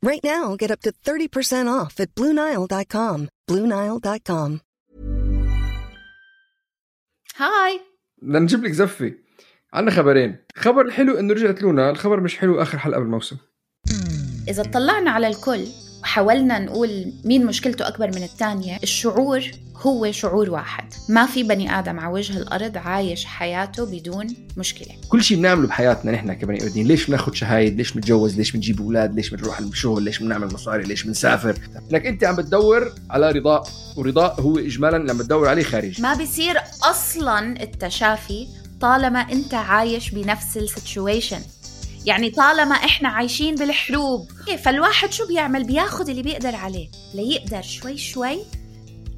Right now, get up to 30% off at BlueNile.com. BlueNile.com. هاي بدنا نجيب لك زفة عندنا خبرين خبر الحلو إنه رجعت لونا الخبر مش حلو آخر حلقة بالموسم إذا اطلعنا على الكل وحاولنا نقول مين مشكلته أكبر من الثانية الشعور هو شعور واحد. ما في بني آدم على وجه الأرض عايش حياته بدون مشكلة. كل شيء بنعمله بحياتنا نحن كبني آدمين. ليش بناخذ شهايد؟ ليش بنتجوز؟ ليش بنجيب أولاد؟ ليش بنروح الشغل؟ ليش بنعمل مصاري؟ ليش بنسافر؟ انك أنت عم بتدور على رضاء ورضاء هو اجمالا لما تدور عليه خارجي ما بيصير أصلا التشافي طالما أنت عايش بنفس ال situation يعني طالما إحنا عايشين بالحروب. فالواحد شو بيعمل؟ بياخد اللي بيقدر عليه. ليقدر شوي شوي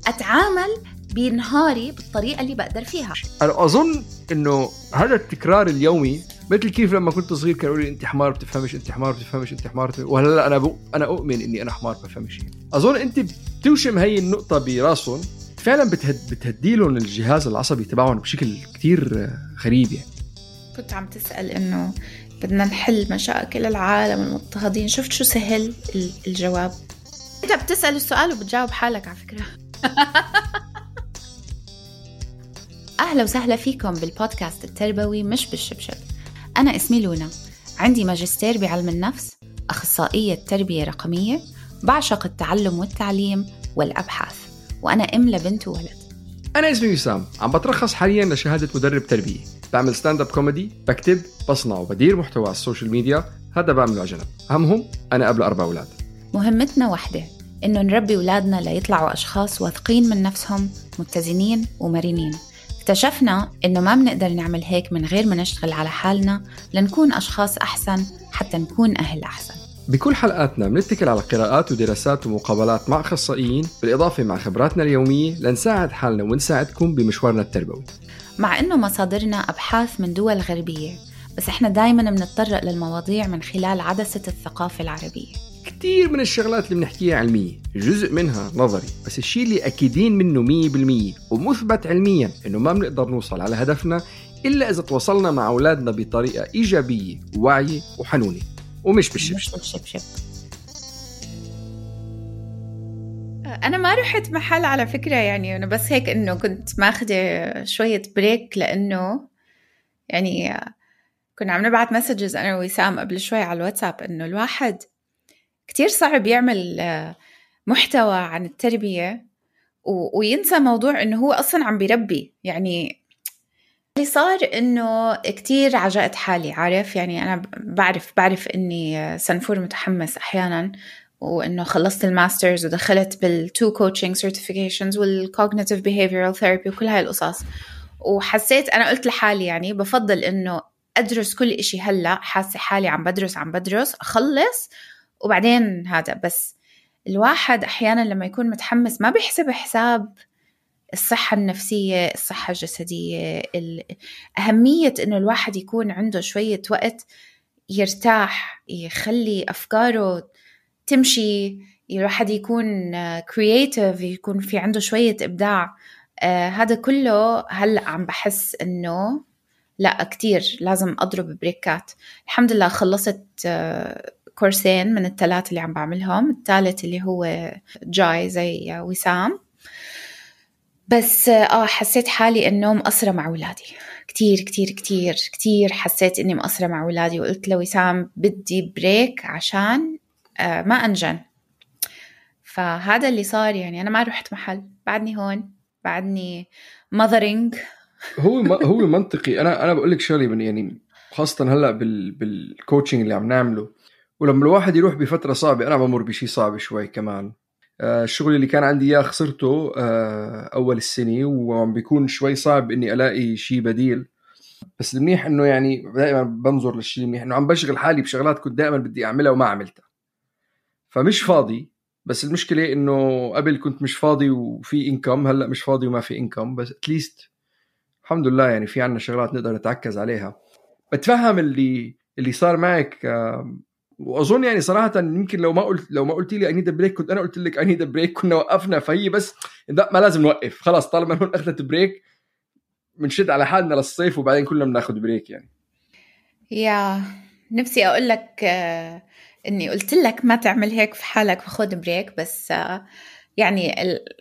أتعامل بنهاري بالطريقة اللي بقدر فيها. أنا أظن إنه هذا التكرار اليومي مثل كيف لما كنت صغير كانوا يقولوا لي أنت حمار بتفهمش أنت حمار بتفهمش أنت حمار بتفهمش. وهلا أنا بو... أنا أؤمن إني أنا حمار بفهمش. شيء أظن أنت بتوشم هي النقطة براسهم. فعلا بتهد... بتهدي لهم الجهاز العصبي تبعهم بشكل كتير غريب يعني. كنت عم تسأل إنه بدنا نحل مشاكل العالم المضطهدين. شفت شو سهل ال- الجواب؟ انت بتسأل السؤال وبتجاوب حالك على فكرة. أهلا وسهلا فيكم بالبودكاست التربوي مش بالشبشب. أنا اسمي لونا. عندي ماجستير بعلم النفس أخصائية تربية رقمية بعشق التعلم والتعليم والأبحاث وأنا أم لبنت وولد أنا اسمي وسام. عم بترخص حاليا لشهادة مدرب تربية. بعمل stand up comedy بكتب بصنع وبدير محتوى على ال social media هذا بعمله على جنب. أهمهم أنا أب لأربع أولاد. مهمتنا واحدة إنه نربي ولادنا ليطلعوا أشخاص واثقين من نفسهم متزنين ومرنين. اكتشفنا إنه ما بنقدر نعمل هيك من غير ما نشتغل على حالنا لنكون أشخاص أحسن حتى نكون أهل أحسن. بكل حلقاتنا بنتكل على قراءات ودراسات ومقابلات مع أخصائيين بالإضافة مع خبراتنا اليومية لنساعد حالنا ونساعدكم بمشوارنا التربوي. مع إنه مصادرنا أبحاث من دول غربية بس إحنا دايما بنتطرق للمواضيع من خلال عدسة الثقافة العربية. كثير من الشغلات اللي بنحكيها علمية جزء منها نظري بس الشيء اللي أكيدين منه مية بالمية ومثبت علميا إنه ما بنقدر نوصل على هدفنا إلا إذا تواصلنا مع أولادنا بطريقة إيجابية وواعية وحنونة ومش بالشبشب. أنا ما رحت محل على فكرة يعني أنا بس هيك إنه كنت ماخدة شوية break لأنه يعني كنا عم نبعت messages أنا ووسام قبل شوي على الواتساب إنه الواحد كتير صعب يعمل آه، محتوى عن التربية و- وينسى موضوع إنه هو أصلا عم بيربي. يعني اللي صار إنه كتير عجقت حالي عارف؟ يعني أنا ب- بعرف بعرف آه، سنفور متحمس أحيانا. وإنه خلصت ال master's ودخلت بال two coaching certifications وال cognitive behavioral therapy وكل هاي القصص. وحسيت أنا قلت لحالي يعني بفضل إنه أدرس كل إشي هلأ حاسة حالي عم بدرس عم بدرس أخلص وبعدين هذا. بس الواحد أحيانا لما يكون متحمس ما بيحسب حساب الصحة النفسية الصحة الجسدية ال- أهمية إنه الواحد يكون عنده شوية وقت يرتاح يخلي أفكاره تمشي الواحد يكون creative يكون في عنده شوية إبداع. آه هذا كله هلأ عم بحس إنه لأ كتير لازم أضرب بريكات. الحمد لله خلصت آه كورسين من الثلاث اللي عم بعملهم. الثالث اللي هو جاي زي وسام. بس آه حسيت حالي إنه مقصرة مع اولادي كتير كتير كتير كتير حسيت إني مقصرة مع اولادي وقلت لوسام بدي بريك عشان آه ما أنجن. فهذا اللي صار يعني أنا ما رحت محل. بعدني هون بعدني mothering. هو هو منطقي أنا أنا بقول لك شغلة يعني خاصة هلأ بال بالكوتشنج اللي عم نعمله. ولما الواحد يروح بفترة صعبة أنا بمر بشيء صعب شوي كمان. آه، الشغل اللي كان عندي إياه خسرته آه، أول السنة وعم بيكون شوي صعب إني ألاقي شيء بديل. بس المنيح إنه يعني دائما بنظر للشيء المنيح إنه عم بشغل حالي بشغلات كنت دائما بدي أعملها وما عملتها. فمش فاضي. بس المشكلة إنه قبل كنت مش فاضي وفي انكم هلأ مش فاضي وما في انكم بس اتليست الحمد لله يعني في عنا شغلات نقدر نتعكز عليها. بتفهم اللي اللي صار معك وأظن يعني صراحة يمكن لو ما قلت لو ما قلت لي I need break كنت أنا قلت لك I need break كنا وقفنا. فهي بس لا ما لازم نوقف. خلاص طالما هون أخذت break بنشد على حالنا للصيف وبعدين كلنا بناخذ break يعني. يا نفسي أقول لك آه، إني قلت لك ما تعمل هيك في حالك وخذ break بس آه، يعني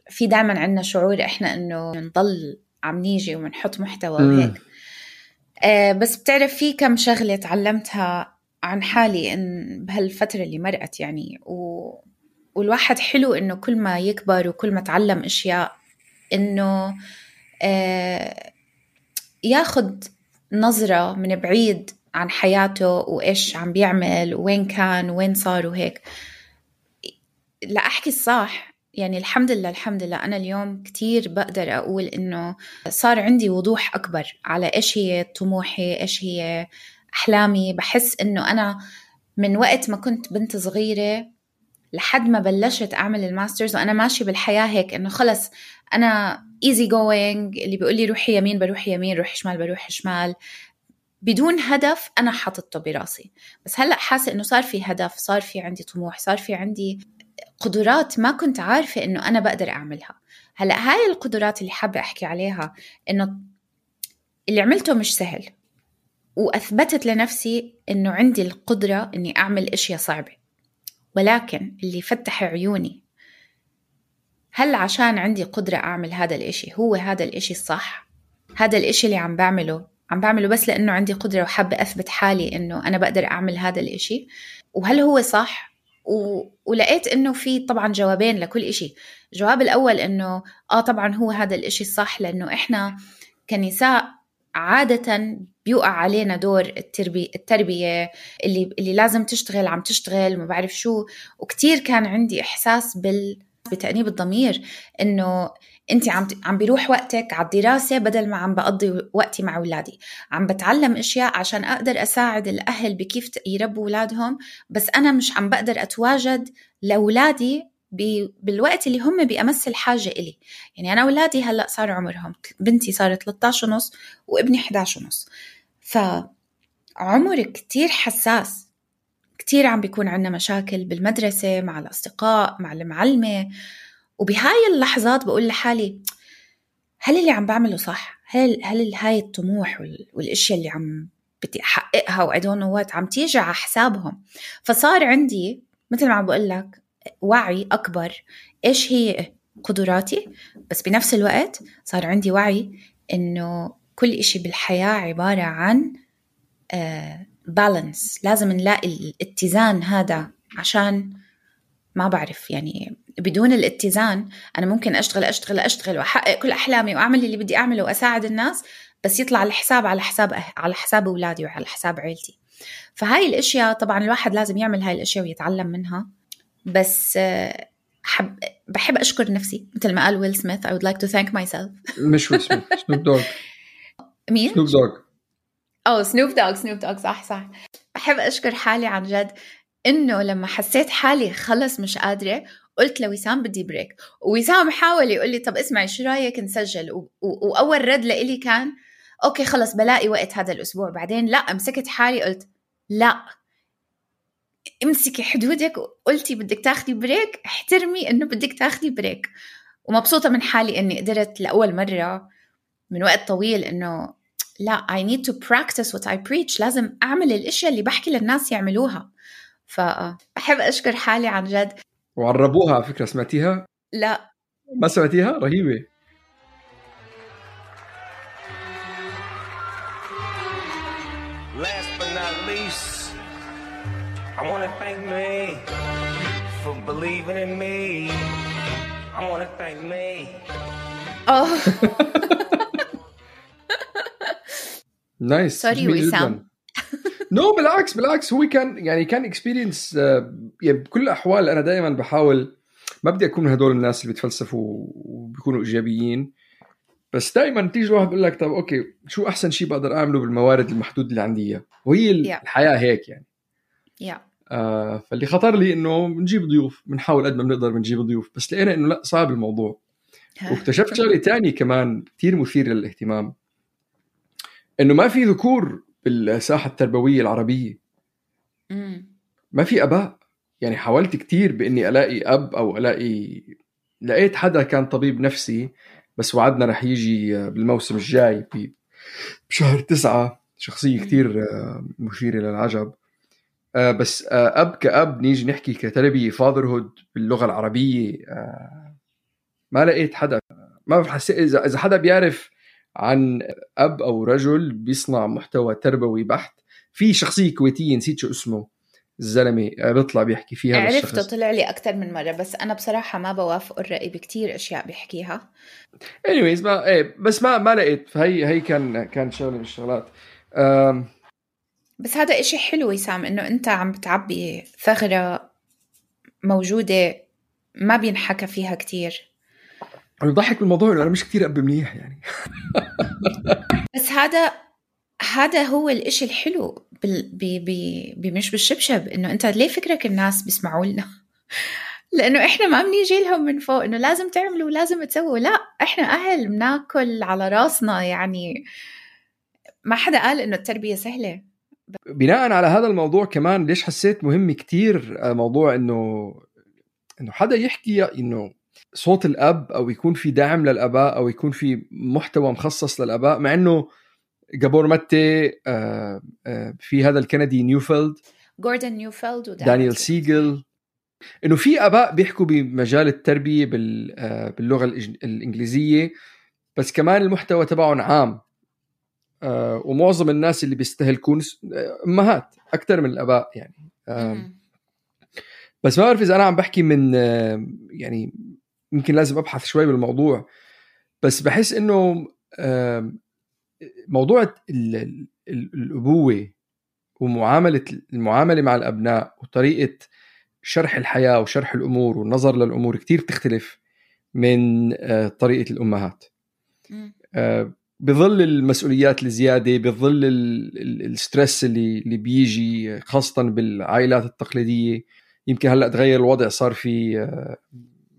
في دائما عندنا شعور إحنا إنه نضل عم نيجي وبنحط محتوى وهيك. آه، بس بتعرف في كم شغلة تعلمتها عن حالي إن بهالفترة اللي مرقت يعني و... والواحد حلو إنه كل ما يكبر وكل ما تعلم أشياء إنه آه ياخد نظرة من بعيد عن حياته وإيش عم بيعمل وين كان وين صار وهيك. لا أحكي الصح. يعني الحمد لله الحمد لله. أنا اليوم كتير بقدر أقول إنه صار عندي وضوح أكبر على إيش هي طموحي إيش هي أحلامي. بحس إنه أنا من وقت ما كنت بنت صغيرة لحد ما بلشت أعمل ال master's وأنا ماشي بالحياة هيك إنه خلص أنا easy going اللي بيقول لي روحي يمين بروح يمين روحي شمال بروح شمال. بدون هدف أنا حاطته براسي. بس هلأ حاسة إنه صار في هدف صار في عندي طموح صار في عندي قدرات ما كنت عارفة إنه أنا بقدر أعملها. هلأ هاي القدرات اللي حابة أحكي عليها إنه اللي عملته مش سهل. وأثبتت لنفسي إنه عندي القدرة إني أعمل أشياء صعبة. ولكن اللي فتح عيوني هل عشان عندي قدرة أعمل هذا الإشي هو هذا الإشي الصح؟ هذا الإشي اللي عم بعمله عم بعمله بس لأنه عندي قدرة وحابة أثبت حالي إنه أنا بقدر أعمل هذا الإشي. وهل هو صح؟ و... ولقيت إنه في طبعا جوابين لكل إشي. الجواب الأول إنه آه طبعا هو هذا الإشي الصح لأنه إحنا كنساء عادة بيوقع علينا دور التربية, التربية اللي, اللي لازم تشتغل عم تشتغل ما بعرف شو. وكتير كان عندي إحساس بال بتأنيب الضمير إنه انت عم عم بيروح وقتك على الدراسة بدل ما عم بقضي وقتي مع أولادي. عم بتعلم أشياء عشان أقدر أساعد الأهل بكيف يربوا أولادهم بس أنا مش عم بقدر أتواجد لأولادي بالوقت اللي هم بأمس الحاجة إلي. يعني أنا أولادي هلأ صار عمرهم بنتي صارت 13 ونص وابني 11 ونص. فعمر كتير حساس. كتير عم بيكون عندنا مشاكل بالمدرسة مع الأصدقاء مع المعلمة. وبهاي اللحظات بقول لحالي هل اللي عم بعمله صح؟ هل هل هاي الطموح والأشياء اللي عم بدي أحققها و I عم تيجي على حسابهم. فصار عندي مثل ما عم بقول لك وعي أكبر. إيش هي قدراتي؟ بس بنفس الوقت صار عندي وعي إنه كل إشي بالحياة عبارة عن بالانس آه، لازم نلاقي الاتزان هذا عشان ما بعرف يعني بدون الاتزان أنا ممكن أشتغل أشتغل أشتغل وأحقق كل أحلامي وأعمل اللي بدي أعمله وأساعد الناس بس يطلع الحساب على حساب أه-، على حساب أولادي وعلى حساب عيلتي. فهاي الأشياء طبعا الواحد لازم يعمل هاي الأشياء ويتعلم منها. بس حب بحب أشكر نفسي مثل ما قال ويل سميث I would like to thank myself. مش ويل سميث سنوب دوغ مين؟ سنوب دوغ أوه سنوب دوغ سنوب دوغ صح صح. بحب أشكر حالي عن جد إنه لما حسيت حالي خلص مش قادرة قلت لوسام بدي break ووسام حاول يقول لي طب اسمعي شو رأيك نسجل. وأول رد لإلي كان okay خلص بلاقي وقت هذا الأسبوع. بعدين لا مسكت حالي قلت لا امسكي حدودك. وقلتي بدك تاخدي break احترمي إنه بدك تاخدي break ومبسوطة من حالي إني قدرت لأول مرة من وقت طويل إنه لا I need to practice what I preach. لازم أعمل الأشياء اللي بحكي للناس يعملوها. فبحب أشكر حالي عن جد. وعربوها على فكرة سمعتيها؟ لا ما سمعتيها؟ رهيبة Last but not least I want to thank me for believing in me. I want to thank me. آه Nice Sorry جميل وسام. No بالعكس بالعكس. هو كان يعني كان experience يعني بكل الأحوال أنا دائما بحاول ما بدي أكون من هدول الناس اللي بيتفلسفوا وبيكونوا إيجابيين. بس دائما تيجي الواحد بيقول لك طب okay شو أحسن شيء بقدر أعمله بالموارد المحدود اللي عندي إياه؟ وهي Yeah. الحياة هيك يعني. Yeah آه فاللي خطر لي إنه بنجيب ضيوف بنحاول قد ما بنقدر بنجيب ضيوف. بس لقينا إنه لا صعب الموضوع. واكتشفت شغلة تانية كمان كثير مثير للاهتمام. إنه ما في ذكور بالساحة التربوية العربية. مم. ما في أباء. يعني حاولت كثير بإني ألاقي أب أو ألاقي لقيت حدا كان طبيب نفسي بس وعدنا رح يجي بالموسم الجاي بشهر تسعة. شخصية كثير مثيرة للعجب. آه، بس آه، أب كأب نيجي نحكي كتربية فاذرهود باللغة العربية. آه، ما لقيت حدا. ما بحس إذا إذا حدا بيعرف عن أب أو رجل بيصنع محتوى تربوي بحت. في شخصية كويتية نسيت شو اسمه. الزلمة آه، بيطلع بيحكي فيها عرفته طلع لي أكثر من مرة بس أنا بصراحة ما بوافق الرأي بكتير أشياء بيحكيها. Anyways ما إيه بس ما ما لقيت. فهي هي كان كان شغلة من الشغلات. بس هذا إشي حلو وسام إنه أنت عم بتعبي ثغرة موجودة ما بينحكى فيها كتير. أنا بضحك بالموضوع انه أنا مش كثير اب منيح يعني. بس هذا هذا هو الإشي الحلو بال... بي... بي... بمش بالشبشب إنه أنت ليه فكرك الناس بيسمعوا لنا؟ لأنه إحنا ما بنيجي لهم من فوق إنه لازم تعملوا لازم تسووا. لا إحنا أهل بناكل على راسنا يعني. ما حدا قال إنه التربية سهلة. بناء على هذا الموضوع كمان ليش حسيت مهم كتير آه، موضوع إنه إنه حدا يحكي إنه صوت الأب أو يكون في دعم للأباء أو يكون في محتوى مخصص للأباء مع إنه Gabor Maté آه، آه، في هذا الكندي نيوفيلد جوردن نيوفيلد دانيال سيجل. إنه في أباء بيحكوا بمجال التربية آه، باللغة الإنجليزية بس كمان المحتوى تبعهم عام. ومعظم الناس اللي بيستهلكون أمهات أكثر من الأباء يعني. بس ما بعرف إذا أنا عم بحكي من يعني يمكن لازم أبحث شوي بالموضوع بس بحس إنه موضوع ال- ال- ال- الأبوة ومعاملة المعاملة مع الأبناء وطريقة شرح الحياة وشرح الأمور والنظر للأمور كتير بتختلف من آه، طريقة الأمهات. آه، بظل المسؤوليات الزيادة بظل ال- ال- ال stress اللي اللي بيجي خاصة بالعائلات التقليدية يمكن هلأ تغير الوضع صار في آه،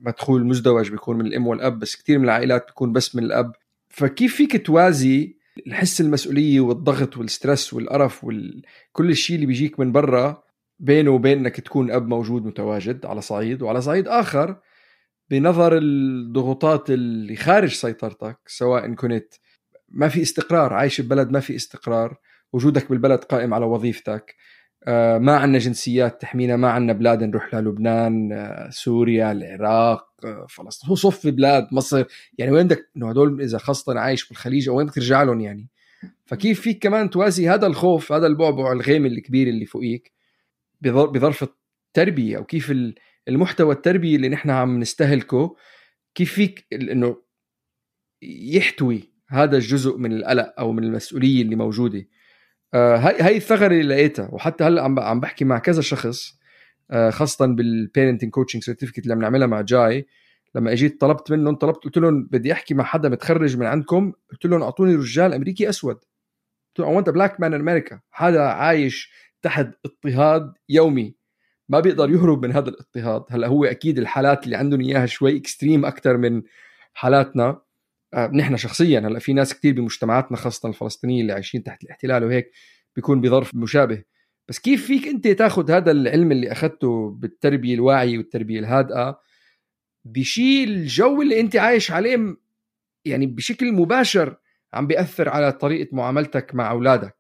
مدخول مزدوج بيكون من الأم والأب بس كثير من العائلات بيكون بس من الأب. فكيف فيك توازي الحس المسؤولية والضغط وال stress والقرف وكل الشيء اللي بيجيك من برا بينه وبين انك تكون أب موجود متواجد على صعيد وعلى صعيد آخر بنظر الضغوطات اللي خارج سيطرتك سواء كنت ما في استقرار عايش ببلد ما في استقرار وجودك بالبلد قائم على وظيفتك. ما عندنا جنسيات تحمينا ما عندنا بلاد نروح للبنان آه، سوريا العراق آه، فلسطين. هو صف بلاد مصر. يعني وين بدك إنه هدول إذا خاصة عايش بالخليج أو وين بدك ترجع لهم يعني؟ فكيف فيك كمان توازي هذا الخوف هذا البعبع الغيم الكبير اللي فوقيك بظر- بظرف التربية؟ أو كيف ال- المحتوى التربية اللي نحن عم نستهلكه كيف فيك إنه يحتوي هذا الجزء من القلق أو من المسؤولية اللي موجودة؟ آه، هاي هاي الثغرة اللي لقيتها وحتى هلأ عم عم بحكي مع كذا شخص آه، خاصة بال parenting coaching certificate اللي عم نعملها مع جاي لما اجيت طلبت منهم طلبت قلت لهم بدي احكي مع حدا متخرج من عندكم قلت لهم اعطوني رجال أمريكي أسود. قلت لهم black man in America. حدا عايش تحت اضطهاد يومي. ما بيقدر يهرب من هذا الاضطهاد. هلأ هو أكيد الحالات اللي عندهم إياها شوي اكستريم أكثر من حالاتنا. آه، نحن شخصيا هلأ في ناس كثير بمجتمعاتنا خاصة الفلسطينيين اللي عايشين تحت الاحتلال وهيك بيكون بظرف مشابه. بس كيف فيك أنت تاخذ هذا العلم اللي أخذته بالتربية الواعية والتربية الهادئة بشيء الجو اللي أنت عايش عليه يعني بشكل مباشر عم بيأثر على طريقة معاملتك مع أولادك؟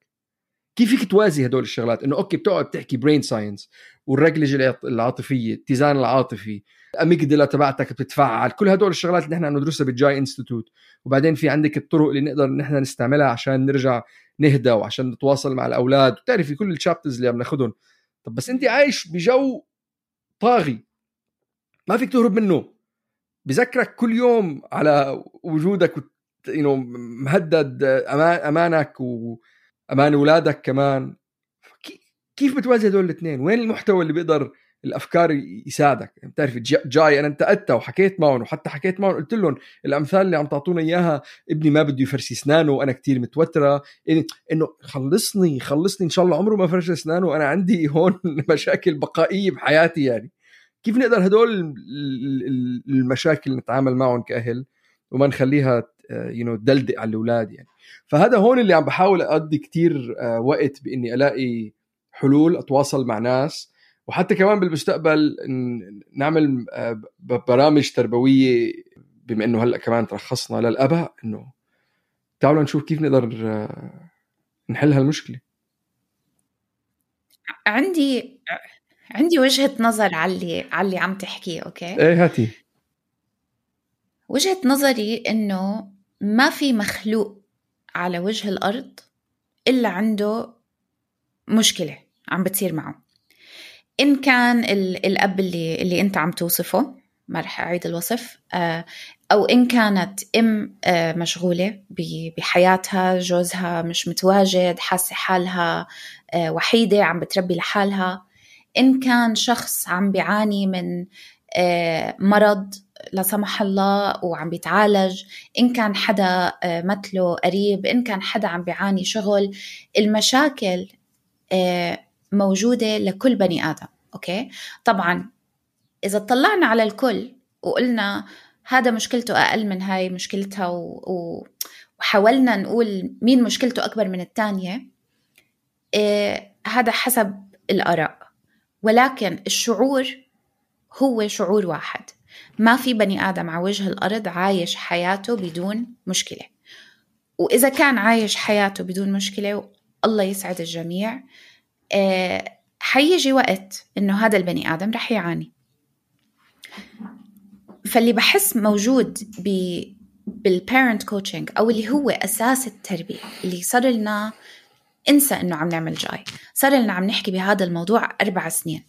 كيف فيك توازي هدول الشغلات؟ إنه okay بتقعد تحكي brain science والرجلجة العاط- العاطفية الاتزان العاطفي ال amygdala تبعتك بتتفعل كل هدول الشغلات اللي نحن ندرسها بالجاي institute وبعدين في عندك الطرق اللي نقدر نحن نستعملها عشان نرجع نهدى وعشان نتواصل مع الأولاد. بتعرفي كل ال chapters اللي عم ناخذهم طب بس انت عايش بجو طاغي. ما فيك تهرب منه. بذكرك كل يوم على وجودك يو مهدد أمانك وامان أولادك كمان. كيف بتوازي هدول الاثنين؟ وين المحتوى اللي بيقدر الأفكار يساعدك؟ يعني بتعرف جاي أنا انتقدتها وحكيت معهم وحتى حكيت معهم قلت لهم الأمثال اللي عم تعطونا إياها ابني ما بده يفرشي أسنانه وأنا كتير متوترة. إنه خلصني خلصني إن شاء الله عمره ما فرش أسنانه وأنا عندي هون مشاكل بقائية بحياتي يعني. كيف نقدر هدول المشاكل نتعامل معهم كأهل؟ وما نخليها يو نو تدلدق على الأولاد يعني. فهذا هون اللي عم بحاول أقضي كتير آه، وقت بإني ألاقي حلول أتواصل مع ناس. وحتى كمان بالمستقبل نعمل آه، برامج تربوية بما إنه هلأ كمان ترخصنا للأباء إنه تعالوا نشوف كيف نقدر آه، نحل هالمشكلة. عندي عندي وجهة نظر على اللي على اللي عم تحكيه أوكي؟ إيه هاتي. وجهة نظري إنه ما في مخلوق على وجه الأرض إلا عنده مشكلة عم بتصير معه. إن كان الأب اللي, اللي أنت عم توصفه ما رح أعيد الوصف آه، أو إن كانت أم آه، مشغولة بحياتها جوزها مش متواجد حاسة حالها آه، وحيدة عم بتربي لحالها. إن كان شخص عم بيعاني من مرض لا سمح الله وعم بيتعالج إن كان حدا مثله قريب إن كان حدا عم بيعاني شغل المشاكل موجودة لكل بني آدم أوكي؟ طبعا إذا طلعنا على الكل وقلنا هذا مشكلته أقل من هاي مشكلتها و... وحاولنا نقول مين مشكلته أكبر من الثانية إيه هذا حسب الآراء ولكن الشعور هو شعور واحد. ما في بني آدم على وجه الأرض عايش حياته بدون مشكلة. وإذا كان عايش حياته بدون مشكلة الله يسعد الجميع. آه، حيجي وقت إنه هذا البني آدم رح يعاني. فاللي بحس موجود ب بال parent coaching أو اللي هو أساس التربية اللي صار لنا إنسى إنه عم نعمل جاي صار لنا عم نحكي بهذا الموضوع أربع سنين.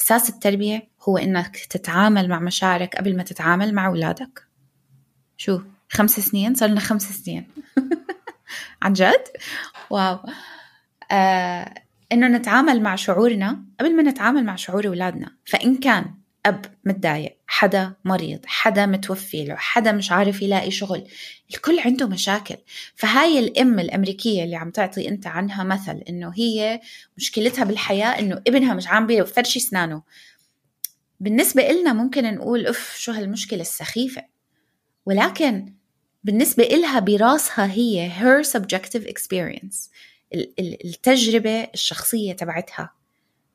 أساس التربية هو إنك تتعامل مع مشاعرك قبل ما تتعامل مع أولادك. شو؟ خمس سنين؟ صار لنا خمس سنين. عن جد؟ wow. آه إنه نتعامل مع شعورنا قبل ما نتعامل مع شعور أولادنا. فإن كان أب متضايق حدا مريض حدا متوفي له حدا مش عارف يلاقي شغل الكل عنده مشاكل. فهاي الأم الأمريكية اللي عم تعطي أنت عنها مثل إنه هي مشكلتها بالحياة إنه ابنها مش عم بيفرش اسنانه بالنسبة إلنا ممكن نقول أف شو هالمشكلة السخيفة؟ ولكن بالنسبة إلها براسها هي her subjective experience التجربة الشخصية تبعتها.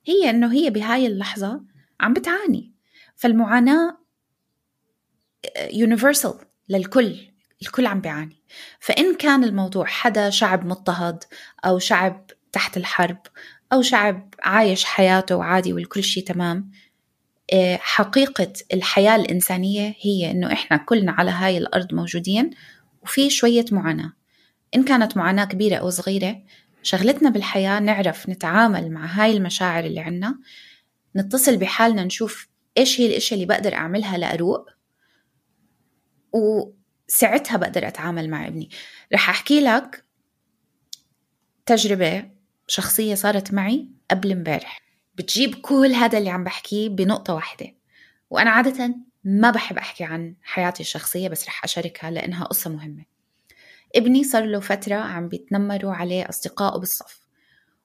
هي إنه هي بهاي اللحظة عم بتعاني. فالمعاناة يونيفرسال للكل الكل عم بيعاني. فإن كان الموضوع حدا شعب مضطهد أو شعب تحت الحرب أو شعب عايش حياته وعادي والكل شيء تمام حقيقة الحياة الإنسانية هي إنه إحنا كلنا على هاي الأرض موجودين وفي شوية معاناة. إن كانت معاناة كبيرة أو صغيرة شغلتنا بالحياة نعرف نتعامل مع هاي المشاعر اللي عنا نتصل بحالنا نشوف إيش هي الأشياء اللي بقدر أعملها لأروق وساعتها بقدر أتعامل مع ابني. رح أحكي لك تجربة شخصية صارت معي قبل امبارح. بتجيب كل هذا اللي عم بحكيه بنقطة واحدة. وأنا عادة ما بحب أحكي عن حياتي الشخصية بس رح أشاركها لأنها قصة مهمة. ابني صار له فترة عم بيتنمروا عليه أصدقائه بالصف.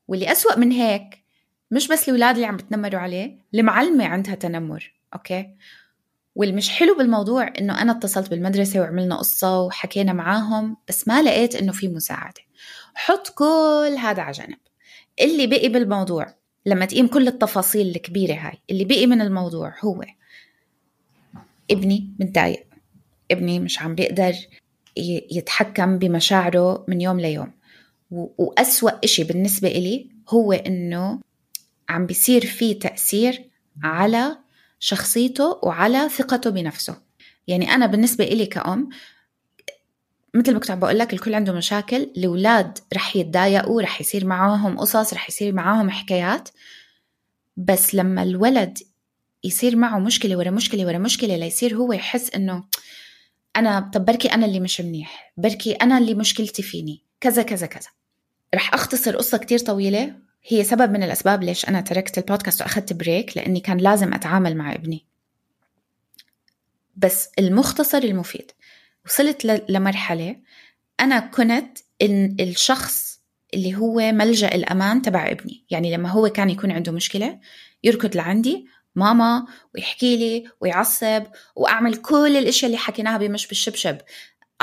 واللي أسوأ من هيك مش بس الأولاد اللي عم بتنمروا عليه المعلمة عندها تنمر أوكي؟ والمش حلو بالموضوع إنه أنا اتصلت بالمدرسة وعملنا قصة وحكينا معاهم بس ما لقيت إنه في مساعدة. حط كل هذا على جنب. اللي بقي بالموضوع لما تقيم كل التفاصيل الكبيرة هاي اللي بقي من الموضوع هو ابني متضايق. ابني مش عم بيقدر يتحكم بمشاعره من يوم ليوم. وأسوأ إشي بالنسبة إلي هو إنه عم بيصير في تأثير على شخصيته وعلى ثقته بنفسه. يعني أنا بالنسبة إلي كأم مثل ما كنت عم بقول لك الكل عنده مشاكل الأولاد رح يتضايقوا رح يصير معاهم قصص رح يصير معاهم حكايات. بس لما الولد يصير معه مشكلة ورا مشكلة ورا مشكلة ليصير هو يحس إنه أنا طب بركي أنا اللي مش منيح بركي أنا اللي مشكلتي فيني كذا كذا كذا. رح أختصر قصة كتير طويلة. هي سبب من الأسباب ليش أنا تركت البودكاست وأخذت بريك لأني كان لازم أتعامل مع ابني. بس المختصر المفيد. وصلت لمرحلة أنا كنت إن الشخص اللي هو ملجأ الأمان تبع ابني. يعني لما هو كان يكون عنده مشكلة يركض لعندي ماما ويحكي لي ويعصب وأعمل كل الأشياء اللي حكيناها بمش بالشبشب.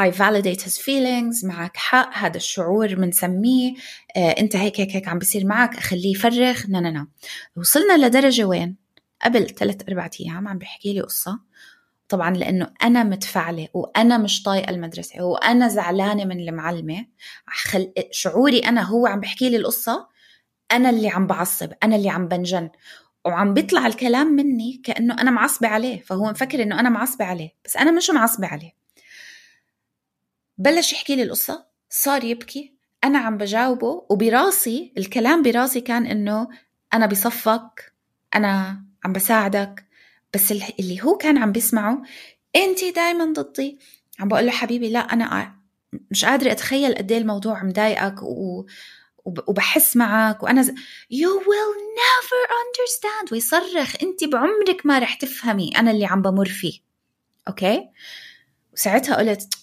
I validate his feelings معك حق هذا الشعور بنسميه آه أنت هيك هيك هيك عم بصير معك أخليه يفرخ نا نا نا. وصلنا لدرجة وين؟ قبل ثلاث أربعة أيام عم بيحكي لي قصة. طبعا لأنه أنا متفعله وأنا مش طايقة المدرسة وأنا زعلانة من المعلمة. خل... شعوري أنا هو عم بحكي لي القصة أنا اللي عم بعصب أنا اللي عم بنجن. وعم بيطلع الكلام مني كأنه أنا معصبة عليه فهو مفكر إنه أنا معصبة عليه. بس أنا مش معصبة عليه. بلش يحكي لي القصة صار يبكي أنا عم بجاوبه وبراسي الكلام براسي كان إنه أنا بصفك أنا عم بساعدك بس اللي هو كان عم بيسمعه انت دائما ضدي. عم بقول له حبيبي لا أنا مش قادرة أتخيل قد إيه الموضوع مضايقك و... وبحس معك وأنا ز... you will never understand. ويصرخ انت بعمرك ما رح تفهمي أنا اللي عم بمر فيه. okay؟ وساعتها قلت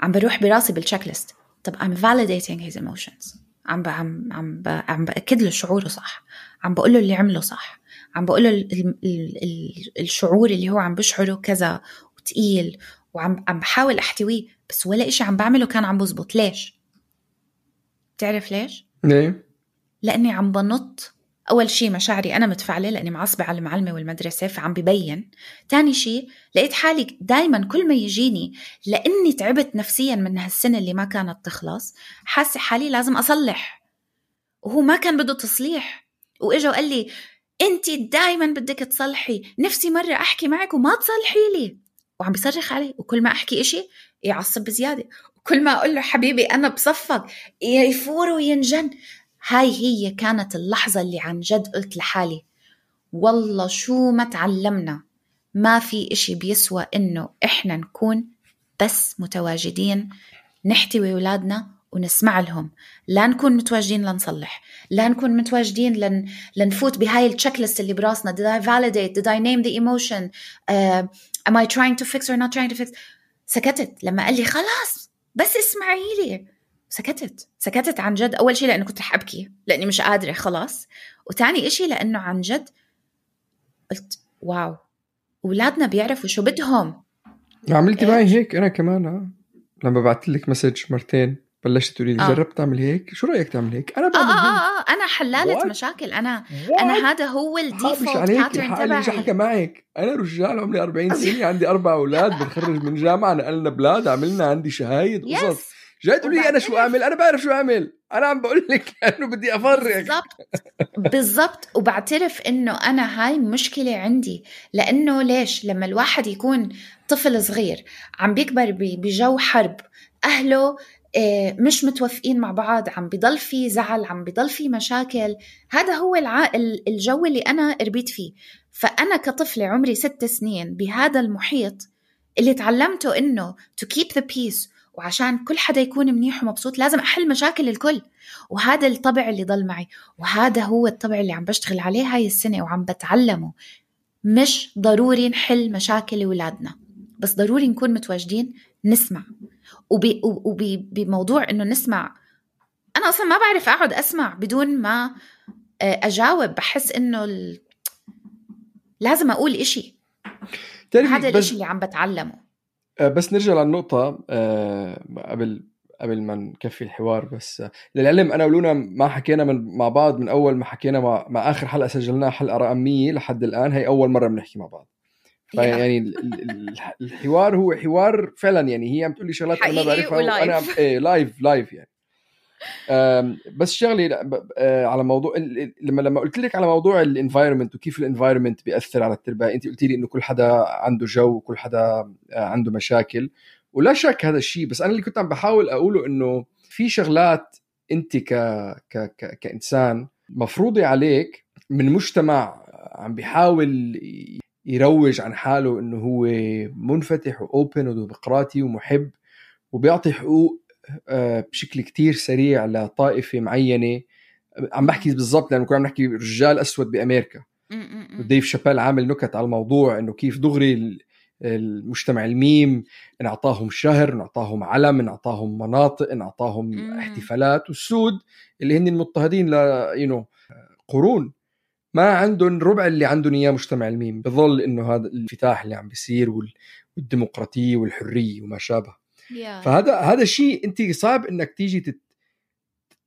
عم بروح براسي بال checklist طب I'm validating his emotions. عم ب... عم عم ب... عم بأكد له شعوره صح. عم بقول له اللي عمله صح. عم بقول له الشعور اللي هو عم بشعره كذا وتقيل وعم عم بحاول أحتويه بس ولا إشي عم بعمله كان عم بزبط. ليش؟ بتعرف ليش؟ ليه؟ لأني عم بنط أول شيء مشاعري أنا متفعله لأني معصبة على المعلمة والمدرسة فعم ببين. تاني شيء لقيت حالي دائما كل ما يجيني لأني تعبت نفسيا من هالسنة اللي ما كانت تخلص حاسة حالي لازم أصلح. وهو ما كان بده تصليح. وإجا وقال لي انت دائما بدك تصلحي. نفسي مرة أحكي معك وما تصلحي لي. وعم بيصرخ علي وكل ما أحكي إشي يعصب بزيادة. وكل ما أقول له حبيبي أنا بصفك يفور وينجن. هاي هي كانت اللحظة اللي عن جد قلت لحالي والله شو ما تعلمنا. ما في إشي بيسوى إنه إحنا نكون بس متواجدين نحتوي أولادنا ونسمع لهم. لا نكون متواجدين لنصلح لا نكون متواجدين لن لنفوت بهاي التشيك ليست اللي براسنا. Did I validate? Did I name the emotion? Uh, am I trying to fix or not trying to fix? سكتت. لما قال لي خلاص بس اسمعي لي. سكتت. سكتت عن جد. أول شيء لأنه كنت رح أبكي. لأني مش قادرة. خلاص. وتاني إشي لأنه عن جد قلت واو. اولادنا بيعرفوا شو بدهم. عملتي معي هيك؟ أنا كمان ها لما بعثت لك مسج مرتين. بلشت تقولي لي آه. جربت تعمل هيك؟ شو رأيك تعمل هيك؟ أنا بعمل آه, آه, آه, آه أنا حلالة What? مشاكل. أنا What? أنا هذا هو الديفولت باترن تبعي. شو حكى معك أنا رجال عمري 40 سنة عندي أربع أولاد بنخرج من جامعة نقلنا بلاد عملنا عندي شهايد قصص. جاي تقولي لي أنا شو أعمل؟ أنا بعرف شو أعمل. أنا عم بقول لك انه بدي افرغ بالضبط بالضبط. وبعترف إنه أنا هاي مشكلة عندي. لأنه ليش؟ لما الواحد يكون طفل صغير عم بيكبر بجو حرب. أهله مش متوافقين مع بعض عم بضل في زعل عم بضل في مشاكل. هذا هو الع... الجو اللي أنا ربيت فيه. فأنا كطفلة عمري ست سنين بهذا المحيط اللي تعلمته إنه to keep the peace وعشان كل حدا يكون منيح ومبسوط لازم أحل مشاكل الكل. وهذا الطبع اللي ضل معي. وهذا هو الطبع اللي عم بشتغل عليه هاي السنة وعم بتعلمه. مش ضروري نحل مشاكل أولادنا بس ضروري نكون متواجدين نسمع. وبموضوع إنه نسمع أنا أصلا ما بعرف أقعد أسمع بدون ما آه، أجاوب. بحس إنه ال... لازم أقول إشي. هذا الإشي اللي عم بتعلمه. آه، بس نرجع للنقطة آه، قبل قبل ما نكفي الحوار. بس للعلم أنا ولونا ما حكينا من مع بعض من أول ما حكينا مع, مع آخر حلقة سجلناها حلقة رقم 100 لحد الآن. هي أول مرة بنحكي مع بعض. فيعني الحوار هو حوار فعلا يعني هي عم تقول لي شغلات أنا ما بعرفها وأنا إيه live live يعني. بس شغلي آه، على موضوع لما لما قلت لك على موضوع ال environment وكيف ال environment بيأثر على التربية انت قلتي لي إنه كل حدا عنده جو وكل حدا آه، عنده مشاكل. ولا شك هذا الشيء بس أنا اللي كنت عم بحاول أقوله إنه في شغلات انت ك... ك... ك... كإنسان مفروضة عليك من مجتمع عم بيحاول يروج عن حاله إنه هو منفتح وأوبن وديمقراطي ومحب وبيعطي حقوق آه، بشكل كتير سريع لطائفة معينة. عم بحكي بالضبط لأنه كنا عم نحكي رجال أسود بأمريكا. وديف شابيل عامل نكت على الموضوع إنه كيف دغري المجتمع الميم انعطاهم شهر انعطاهم علم انعطاهم مناطق انعطاهم احتفالات. والسود اللي هن المضطهدين ل يو قرون. ما عندهم ربع اللي عندهم إياه مجتمع الميم بظل إنه هذا الانفتاح اللي عم بيصير والديمقراطية والحرية وما شابه. Yeah. فهذا هذا الشيء أنت صعب إنك تيجي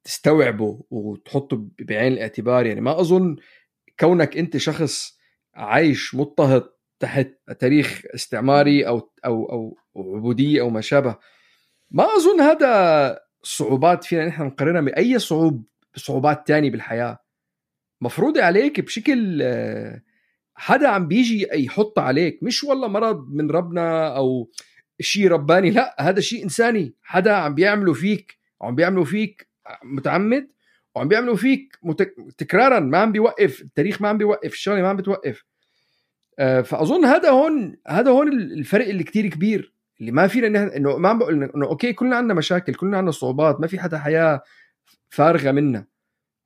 تستوعبه وتحطه بعين الاعتبار. يعني ما أظن كونك أنت شخص عايش مضطهد تحت تاريخ استعماري أو أو أو عبودية أو ما شابه. ما أظن هذا صعوبات فينا نحن نقارنها بأي صعوب صعوبات تانية بالحياة. مفروضة عليك بشكل حدا عم بيجي يحط عليك. مش والله مرض من ربنا أو شيء رباني لا هذا شيء إنساني. حدا عم بيعمله فيك عم بيعمله فيك متعمد وعم بيعملوا فيك متك... تكرارا ما عم بيوقف التاريخ ما عم بيوقف الشغلة ما عم بتوقف. آه، فأظن هذا هون هذا هون الفرق اللي كتير كبير. اللي ما فينا إنه ما عم بقول إنه أوكي كلنا عندنا مشاكل كلنا عندنا صعوبات ما في حدا حياة فارغة منا.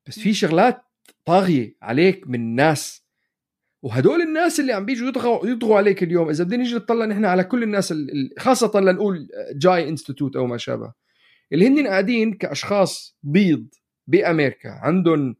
بس في شغلات طاغية عليك من الناس. وهدول الناس اللي عم بيجوا يطغوا يطغوا عليك اليوم إذا بدنا نيجي نطلع نحن على كل الناس خاصة لنقول جاي institute أو ما شابه اللي هن قاعدين كأشخاص بيض بأمريكا عندهم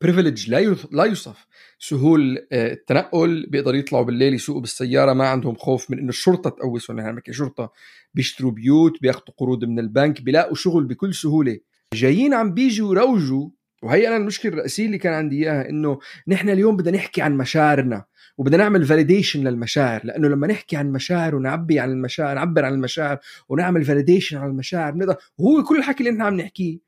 privilege لا لا يوصف سهول آه، التنقل بيقدروا يطلعوا بالليل يسوقوا بالسيارة ما عندهم خوف من إنه الشرطة تقوسهم بنحكي شرطة بيشتروا بيوت بياخذوا قروض من البنك بيلاقوا شغل بكل سهولة. جايين عم بيجوا يروجوا وهي أنا المشكلة الرئيسية اللي كان عندي إياها إنه نحن اليوم بدنا نحكي عن مشاعرنا وبدنا نعمل validation للمشاعر لأنه لما نحكي عن مشاعر ونعبي عن المشاعر نعبر عن المشاعر ونعمل validation عن المشاعر بنقدر وهو كل الحكي اللي نحن عم نحكيه.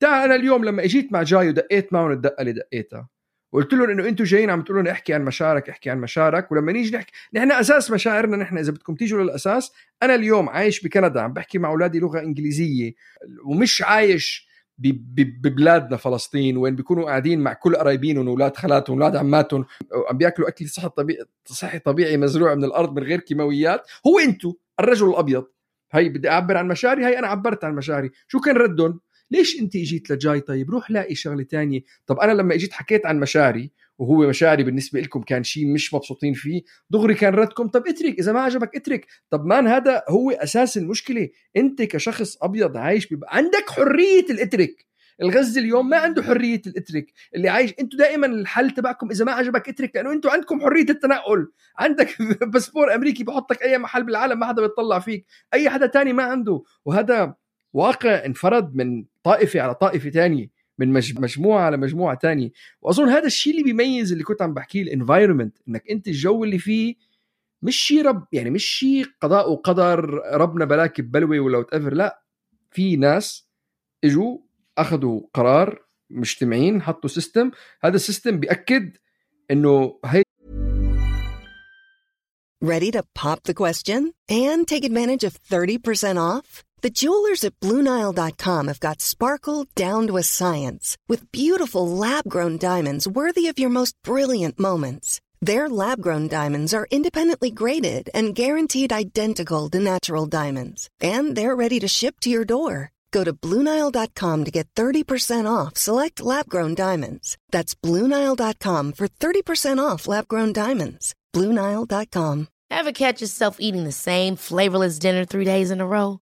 تعال أنا اليوم لما إجيت مع جاي ودقيت معهم الدقة اللي دقيتها وقلت لهم إنه أنتم جايين عم تقولوا احكي عن مشاعرك احكي عن مشاعرك ولما نيجي نحكي نحن أساس مشاعرنا نحن إذا بدكم تيجوا للأساس أنا اليوم عايش بكندا عم بحكي مع أولادي لغة إنجليزية ومش عايش ببلادنا فلسطين وين بيكونوا قاعدين مع كل قرايبينهم وأولاد خالاتهم وأولاد عماتهم وعم بياكلوا أكل صحي طبيعي صحي طبيعي مزروع من الأرض من غير كيماويات. هو أنتم الرجل الأبيض. هي بدي أعبر عن مشاعري هي أنا عبرت عن مشاعري. شو كان ردهم؟ ليش أنت إجيت لجاي طيب؟ روح لاقي شغلة تانية. طب أنا لما إجيت حكيت عن مشاعري وهو مشاعري بالنسبة لكم كان شيء مش مبسوطين فيه. دغري كان ردكم طب اترك إذا ما عجبك اترك. طب مان هذا هو أساس المشكلة. أنت كشخص أبيض عايش بيبقى عندك حرية الاترك. الغزي اليوم ما عنده حرية الاترك. اللي عايش أنتم دائما الحل تبعكم إذا ما عجبك اترك لأنه أنتم عندكم حرية التنقل. عندك باسبور أمريكي بحطك أي محل بالعالم ما حدا بيطلع فيك. أي حدا تاني ما عنده. وهذا واقع انفرد من طائفة على طائفة ثانية من مجموعة على مجموعة ثانية وأظن هذا الشيء اللي بيميز اللي كنت عم بحكيه ال environment إنك أنت الجو اللي فيه مش شيء رب يعني مش شيء قضاء وقدر ربنا بلاك ببلوه ولا what لا. في ناس إجوا أخذوا قرار مجتمعين حطوا سيستم هذا السيستم بيأكد إنه هي Ready to pop the question and take advantage of 30% off? The jewelers at BlueNile.com have got sparkle down to a science with beautiful lab grown diamonds worthy of your most brilliant moments. Their lab grown diamonds are independently graded and guaranteed identical to natural diamonds, and they're ready to ship to your door. Go to Bluenile.com to get 30% off select lab grown diamonds. That's Bluenile.com for 30% off lab grown diamonds. Bluenile.com. Ever catch yourself eating the same flavorless dinner three days in a row?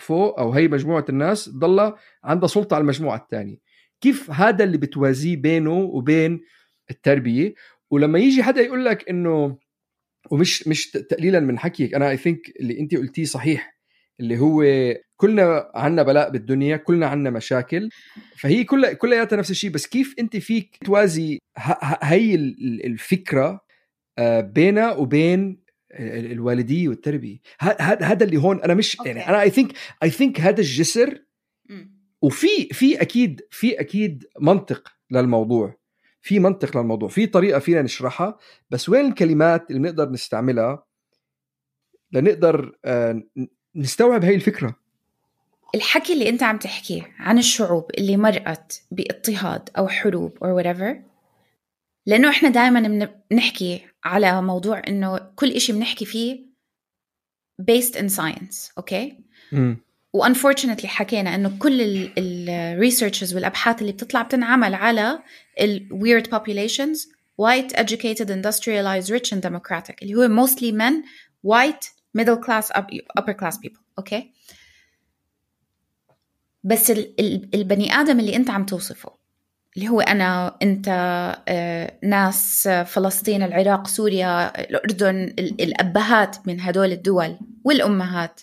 فوق أو هي مجموعة الناس ضل عندها سلطة على المجموعة الثانية. كيف هذا اللي بتوازيه بينه وبين التربية؟ ولما يجي حدا يقول لك إنه ومش مش تقليلا من حكيك أنا اي ثينك اللي أنت قلتيه صحيح اللي هو كلنا عنا بلاء بالدنيا كلنا عنا مشاكل فهي كلها كلياتها نفس الشيء بس كيف أنت فيك توازي هي الفكرة آه، بينها وبين الوالديه والتربية. هذا اللي هون أنا مش يعني أنا اي ثينك اي ثينك هذا الجسر وفي في أكيد في أكيد منطق للموضوع. في منطق للموضوع. في طريقة فينا نشرحها. بس وين الكلمات اللي بنقدر نستعملها لنقدر آه، نستوعب هاي الفكرة؟ الحكي اللي أنت عم تحكيه عن الشعوب اللي مرقت باضطهاد أو حروب أو whatever لأنه إحنا دائما بنحكي على موضوع إنه كل إشي بنحكي فيه based in science okay? و unfortunately حكينا إنه كل ال researches والأبحاث اللي بتطلع بتنعمل على ال weird populations white educated industrialized rich and democratic اللي هو mostly men white middle class upper class people okay? بس البني آدم اللي أنت عم توصفه اللي هو أنا أنت آه، ناس فلسطين العراق سوريا الأردن الأبهات من هدول الدول والأمهات.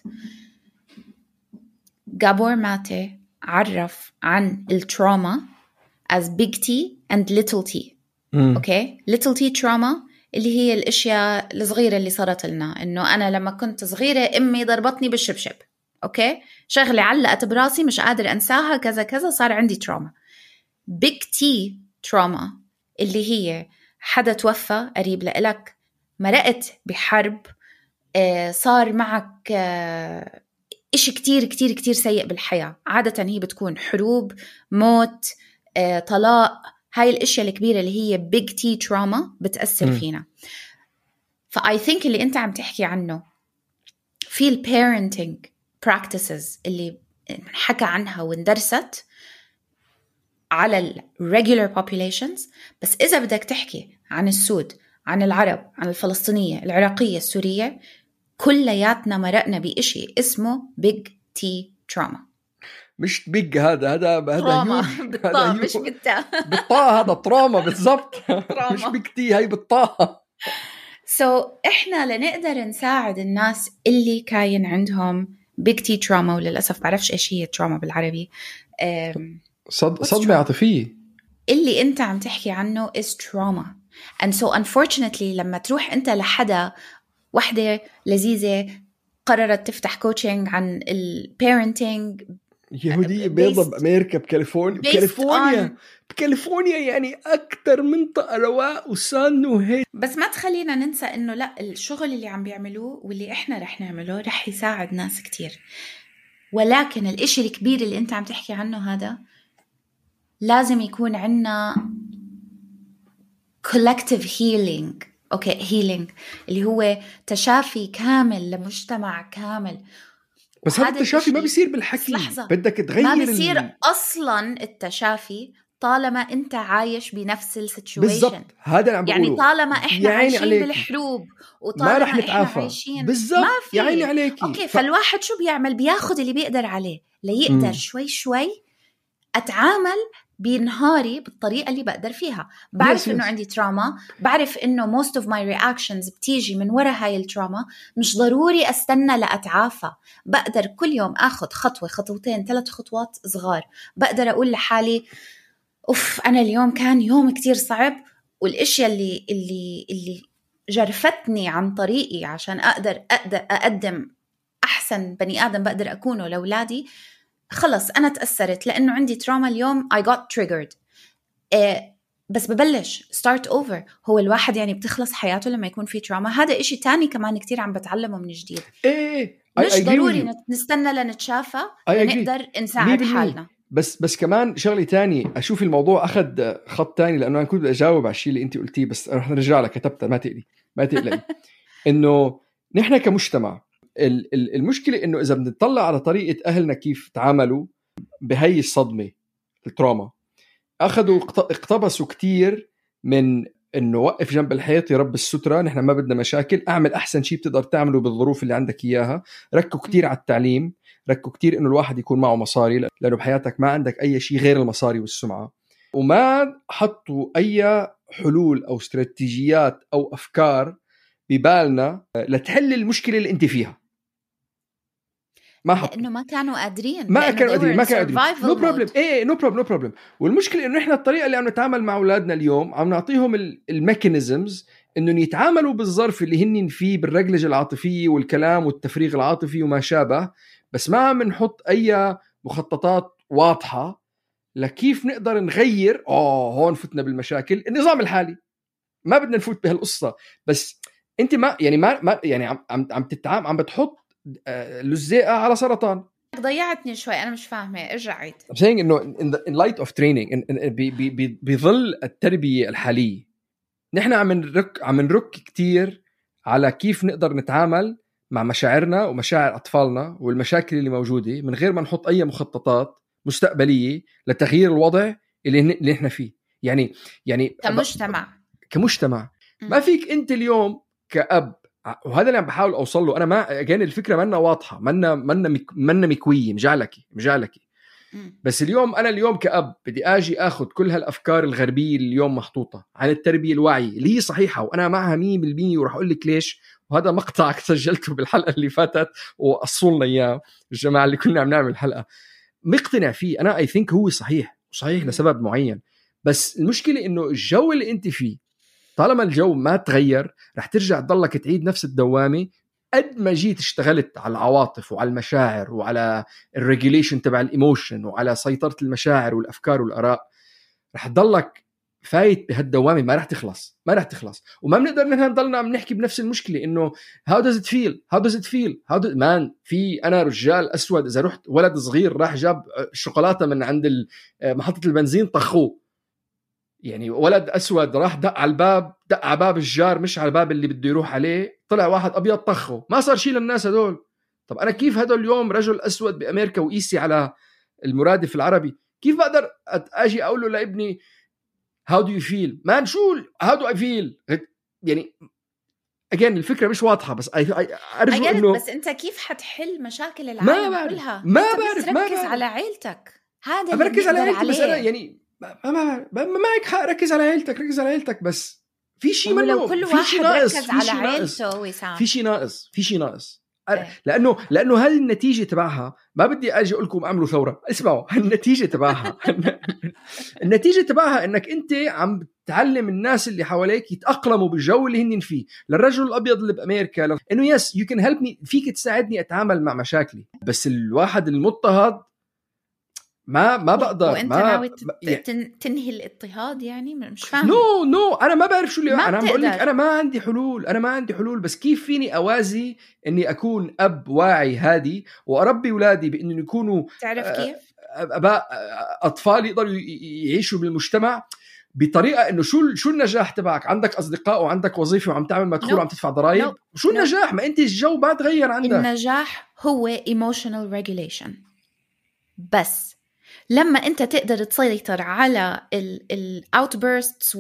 جابور ماتي عرف عن ال trauma as big T and little T. okay؟ little T trauma اللي هي الأشياء الصغيرة اللي صارت لنا. إنه أنا لما كنت صغيرة أمي ضربتني بالشبشب. okay؟ شغلة علقت براسي مش قادر أنساها كذا كذا صار عندي trauma big T trauma اللي هي حدا توفى قريب لإلك مرقت بحرب آه، صار معك آه، إشي كتير كتير كتير سيء بالحياة. عادة هي بتكون حروب موت آه، طلاق. هاي الأشياء الكبيرة اللي هي big T trauma بتأثر. فينا. ف I think اللي أنت عم تحكي عنه في ال parenting practices اللي حكى عنها واندرست. على ال regular populations. بس إذا بدك تحكي عن السود عن العرب عن الفلسطينية العراقية السورية كلياتنا مرقنا بإشي اسمه big T trauma. مش big هذا هذا هذا trauma بالطاء مش بالتاء. بالطاء هذا trauma بالضبط. مش big T هي بالطاء. so, إحنا لنقدر نساعد الناس اللي كاين عندهم big T trauma وللأسف بعرفش إيش هي trauma بالعربي. صد... صدمة عاطفية. اللي انت عم تحكي عنه is trauma. And so unfortunately لما تروح انت لحدا وحدة لذيذة قررت تفتح coaching عن ال parenting يهودية بيضة بأمريكا بكاليفورنيا بكاليفورنيا. بكاليفورنيا يعني أكثر منطقة رواق و sun وهيك بس ما تخلينا ننسى إنه لا الشغل اللي عم بيعملوه واللي إحنا رح نعمله رح يساعد ناس كتير. ولكن الإشي الكبير اللي أنت عم تحكي عنه هذا لازم يكون عندنا collective healing. okay healing اللي هو تشافي كامل لمجتمع كامل. بس هذا التشافي ما بيصير بالحكي لحظة. بدك تغير ما بيصير ال... أصلا التشافي طالما أنت عايش بنفس ال situation بالضبط. هذا اللي عم يعني طالما إحنا عايشين عليكي. بالحروب وطالما ما رح نتعافى. عايشين بالضبط. ما في. يا عيني عليكي. okay ف... فالواحد شو بيعمل؟ بياخذ اللي بيقدر عليه. ليقدر م. شوي شوي أتعامل بنهاري بالطريقة اللي بقدر فيها. بعرف yes, إنه عندي تراما بعرف إنه most of my reactions بتيجي من ورا هاي التراما مش ضروري أستنى لأتعافى. بقدر كل يوم آخذ خطوة خطوتين ثلاث خطوات صغار. بقدر أقول لحالي أوف أنا اليوم كان يوم كتير صعب. والإشياء اللي اللي اللي جرفتني عن طريقي عشان أقدر أقدر أقدم أحسن بني آدم بقدر أكونه لأولادي خلص أنا تأثرت لأنه عندي trauma اليوم got triggered. إيه بس ببلش start over هو الواحد يعني بتخلص حياته لما يكون في trauma هذا إشي تاني كمان كتير عم بتعلمه من جديد. إيه مش I ضروري نستنى لنتشافى نقدر نساعد حالنا. بس بس كمان شغلة تاني أشوف الموضوع أخذ خط تاني لأنه أنا كنت بدي أجاوب على الشيء اللي انت قلتيه بس رح نرجع لك كتبتها ما تقلي ما تقلقي. إنه نحن كمجتمع المشكلة إنه إذا بنطلع على طريقة أهلنا كيف تعاملوا بهي الصدمة التراما أخذوا اقتبسوا كتير من إنه وقف جنب الحيط يا رب السترة نحن ما بدنا مشاكل أعمل أحسن شيء بتقدر تعمله بالظروف اللي عندك إياها. ركوا كتير على التعليم ركوا كتير إنه الواحد يكون معه مصاري لأنه بحياتك ما عندك أي شيء غير المصاري والسمعة. وما حطوا أي حلول أو استراتيجيات أو أفكار ببالنا لتحل المشكلة اللي أنت فيها. ما حطوا لأنه ما كانوا قادرين ما كانوا قادرين ما كانوا قادرين. no. problem إيه no problem no problem والمشكلة إنه إحنا الطريقة اللي عم نتعامل مع أولادنا اليوم عم نعطيهم ال mechanisms إنهم يتعاملوا بالظرف اللي هن فيه بالرجلجة العاطفية والكلام والتفريغ العاطفي وما شابه بس ما عم نحط أي مخططات واضحة لكيف نقدر نغير آه هون فتنا بالمشاكل النظام الحالي. ما بدنا نفوت بهالقصة. بس أنت ما يعني ما, ما يعني عم عم عم تتعامل عم بتحط لزيقه على سرطان. ضيعتني شوي أنا مش فاهمة ارجع عيد. I'm saying إنه in, light of training بظل التربية الحالية. نحن عم نرك عم نرك كثير على كيف نقدر نتعامل مع مشاعرنا ومشاعر أطفالنا والمشاكل اللي موجودة من غير ما نحط أي مخططات مستقبلية لتغيير الوضع اللي اللي نحن فيه. يعني يعني كمجتمع. كمجتمع. ما فيك أنت اليوم كأب وهذا اللي عم بحاول أوصل له. أنا ما اجين الفكرة منا واضحة منا منا منا مكويه مجعلكي مجعلكي. بس اليوم أنا اليوم كأب بدي آجي آخذ كل هالأفكار الغربية اللي اليوم محطوطة عن التربية الواعية اللي هي صحيحة وأنا معها 100% وراح أقول لك ليش. وهذا مقطع سجلته بالحلقة اللي فاتت وقصوا لنا إياه الجماعة اللي كنا عم نعمل حلقة. مقتنع فيه. أنا I think هو صحيح وصحيح لسبب معين. بس المشكلة إنه الجو اللي أنت فيه طالما الجو ما تغير رح ترجع تضلك تعيد نفس الدوامة قد ما جيت اشتغلت على العواطف وعلى المشاعر وعلى ال regulation تبع ال emotion وعلى سيطرة المشاعر والأفكار والآراء رح تضلك فايت بهالدوامة ما رح تخلص ما رح تخلص. وما بنقدر نحن نضلنا عم نحكي بنفس المشكلة إنه how does it feel how does it feel how man في أنا رجال أسود إذا رحت ولد صغير راح جاب شوكولاتة من عند محطة البنزين طخوه. يعني ولد أسود راح دق على الباب دق على باب الجار مش على الباب اللي بده يروح عليه. طلع واحد أبيض طخه. ما صار شيء للناس هدول. طب أنا كيف هدول اليوم رجل أسود بأمريكا وقيسي على المرادف العربي؟ كيف بقدر أجي أقول له لابني هاو دو يو فيل مان شو هاو دو اي فيل يعني اجين الفكرة مش واضحة بس ارجو إنه بس أنت كيف حتحل مشاكل العالم بعرف. كلها؟ ما بعرف. بس ما ركز بعرف. على عيلتك. هذا اللي بركز على عيلتي بس أنا. يعني ما ما ما- ما معك حق ركز على عيلتك ركز على عيلتك بس. في شيء منه لو كل في واحد شيء ناقص ركز في على شيء ناقص. عيلته وسام في شيء ناقص في شيء ناقص. إيه. لأنه لأنه هذه النتيجه تبعها ما بدي أجي أقول لكم أعملوا ثورة. اسمعوا النتيجه تبعها. النتيجة تبعها إنك أنت عم تعلم الناس اللي حواليك يتأقلموا بالجو اللي هن فيه. للرجل الأبيض اللي بامريكا لو... إنه yes you can help me فيك تساعدني أتعامل مع مشاكلي. بس الواحد المضطهد ما ما بقدر وأنت ما ناوي تنهي الاضطهاد يعني مش فاهمة نو نو أنا ما بعرف شو اللي ما أنا عم بقول لك. أنا ما عندي حلول أنا ما عندي حلول بس كيف فيني أوازي إني أكون أب واعي هادي وأربي اولادي بإنهم يكونوا تعرف آه، كيف؟ اباء أطفال يقدروا يعيشوا بالمجتمع بطريقة إنه شو شو النجاح تبعك عندك أصدقاء وعندك وظيفة وعم تعمل مدخول No. وعم تدفع ضرائب No. شو No. النجاح ما أنت الجو ما تغير عندك النجاح هو emotional regulation بس لما أنت تقدر تسيطر على ال outbursts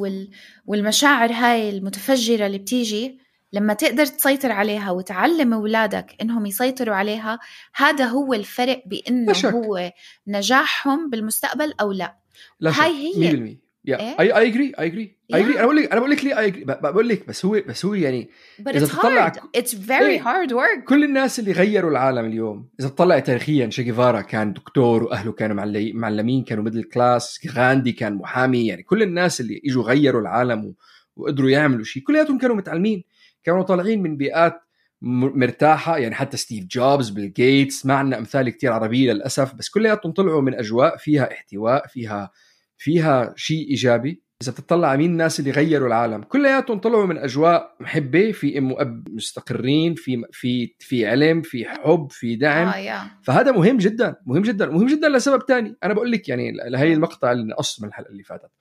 والمشاعر هاي المتفجرة اللي بتيجي لما تقدر تسيطر عليها وتعلم أولادك إنهم يسيطروا عليها هذا هو الفرق بأنه. هو نجاحهم بالمستقبل أو لا لا. هاي هي. 100% yeah? I I agree I agree. I agree أنا بقول لك أنا بقول لك ليه اي بقول لك بس هو بس هو يعني but it's تطلع hard ك- it's very إيه. hard work كل الناس اللي غيروا العالم اليوم إذا تطلع تاريخيا شيغيفارا كان دكتور وأهله كانوا معلمين كانوا middle class غاندي كان محامي يعني كل الناس اللي إجوا غيروا العالم و... وقدروا يعملوا شيء كلياتهم كانوا متعلمين كانوا طالعين من بيئات م- مرتاحة يعني حتى ستيف جوبز بيل جيتس ما عندنا أمثال كتير عربية للأسف بس كلياتهم طلعوا من أجواء فيها احتواء فيها فيها شيء إيجابي. إذا بتطلع مين الناس اللي غيروا العالم؟ كلياتهم طلعوا من أجواء محبة في أم وأب مستقرين في في في علم في حب في دعم. yeah. فهذا مهم جدا مهم جدا مهم جدا لسبب تاني. أنا بقول لك يعني لهي المقطع اللي نقص من الحلقة اللي فاتت.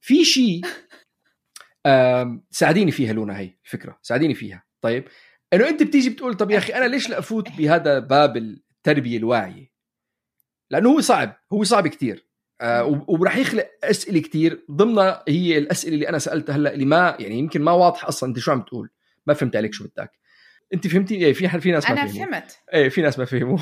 في شيء ساعديني فيها لونا هي الفكرة. ساعديني فيها. طيب إنه أنت بتيجي بتقول طب يا أخي أنا ليش لا افوت بهذا باب التربية الواعية؟ لأنه هو صعب هو صعب كتير. آه وراح يخلق أسئلة كتير ضمنها هي الأسئلة اللي أنا سألتها هلأ اللي ما يعني يمكن ما واضح أصلا أنت شو عم تقول. ما فهمت عليك شو بدك. أنت فهمتي؟ إيه في في ناس ما أنا فهموا. فهمت. إيه في ناس ما فهموا.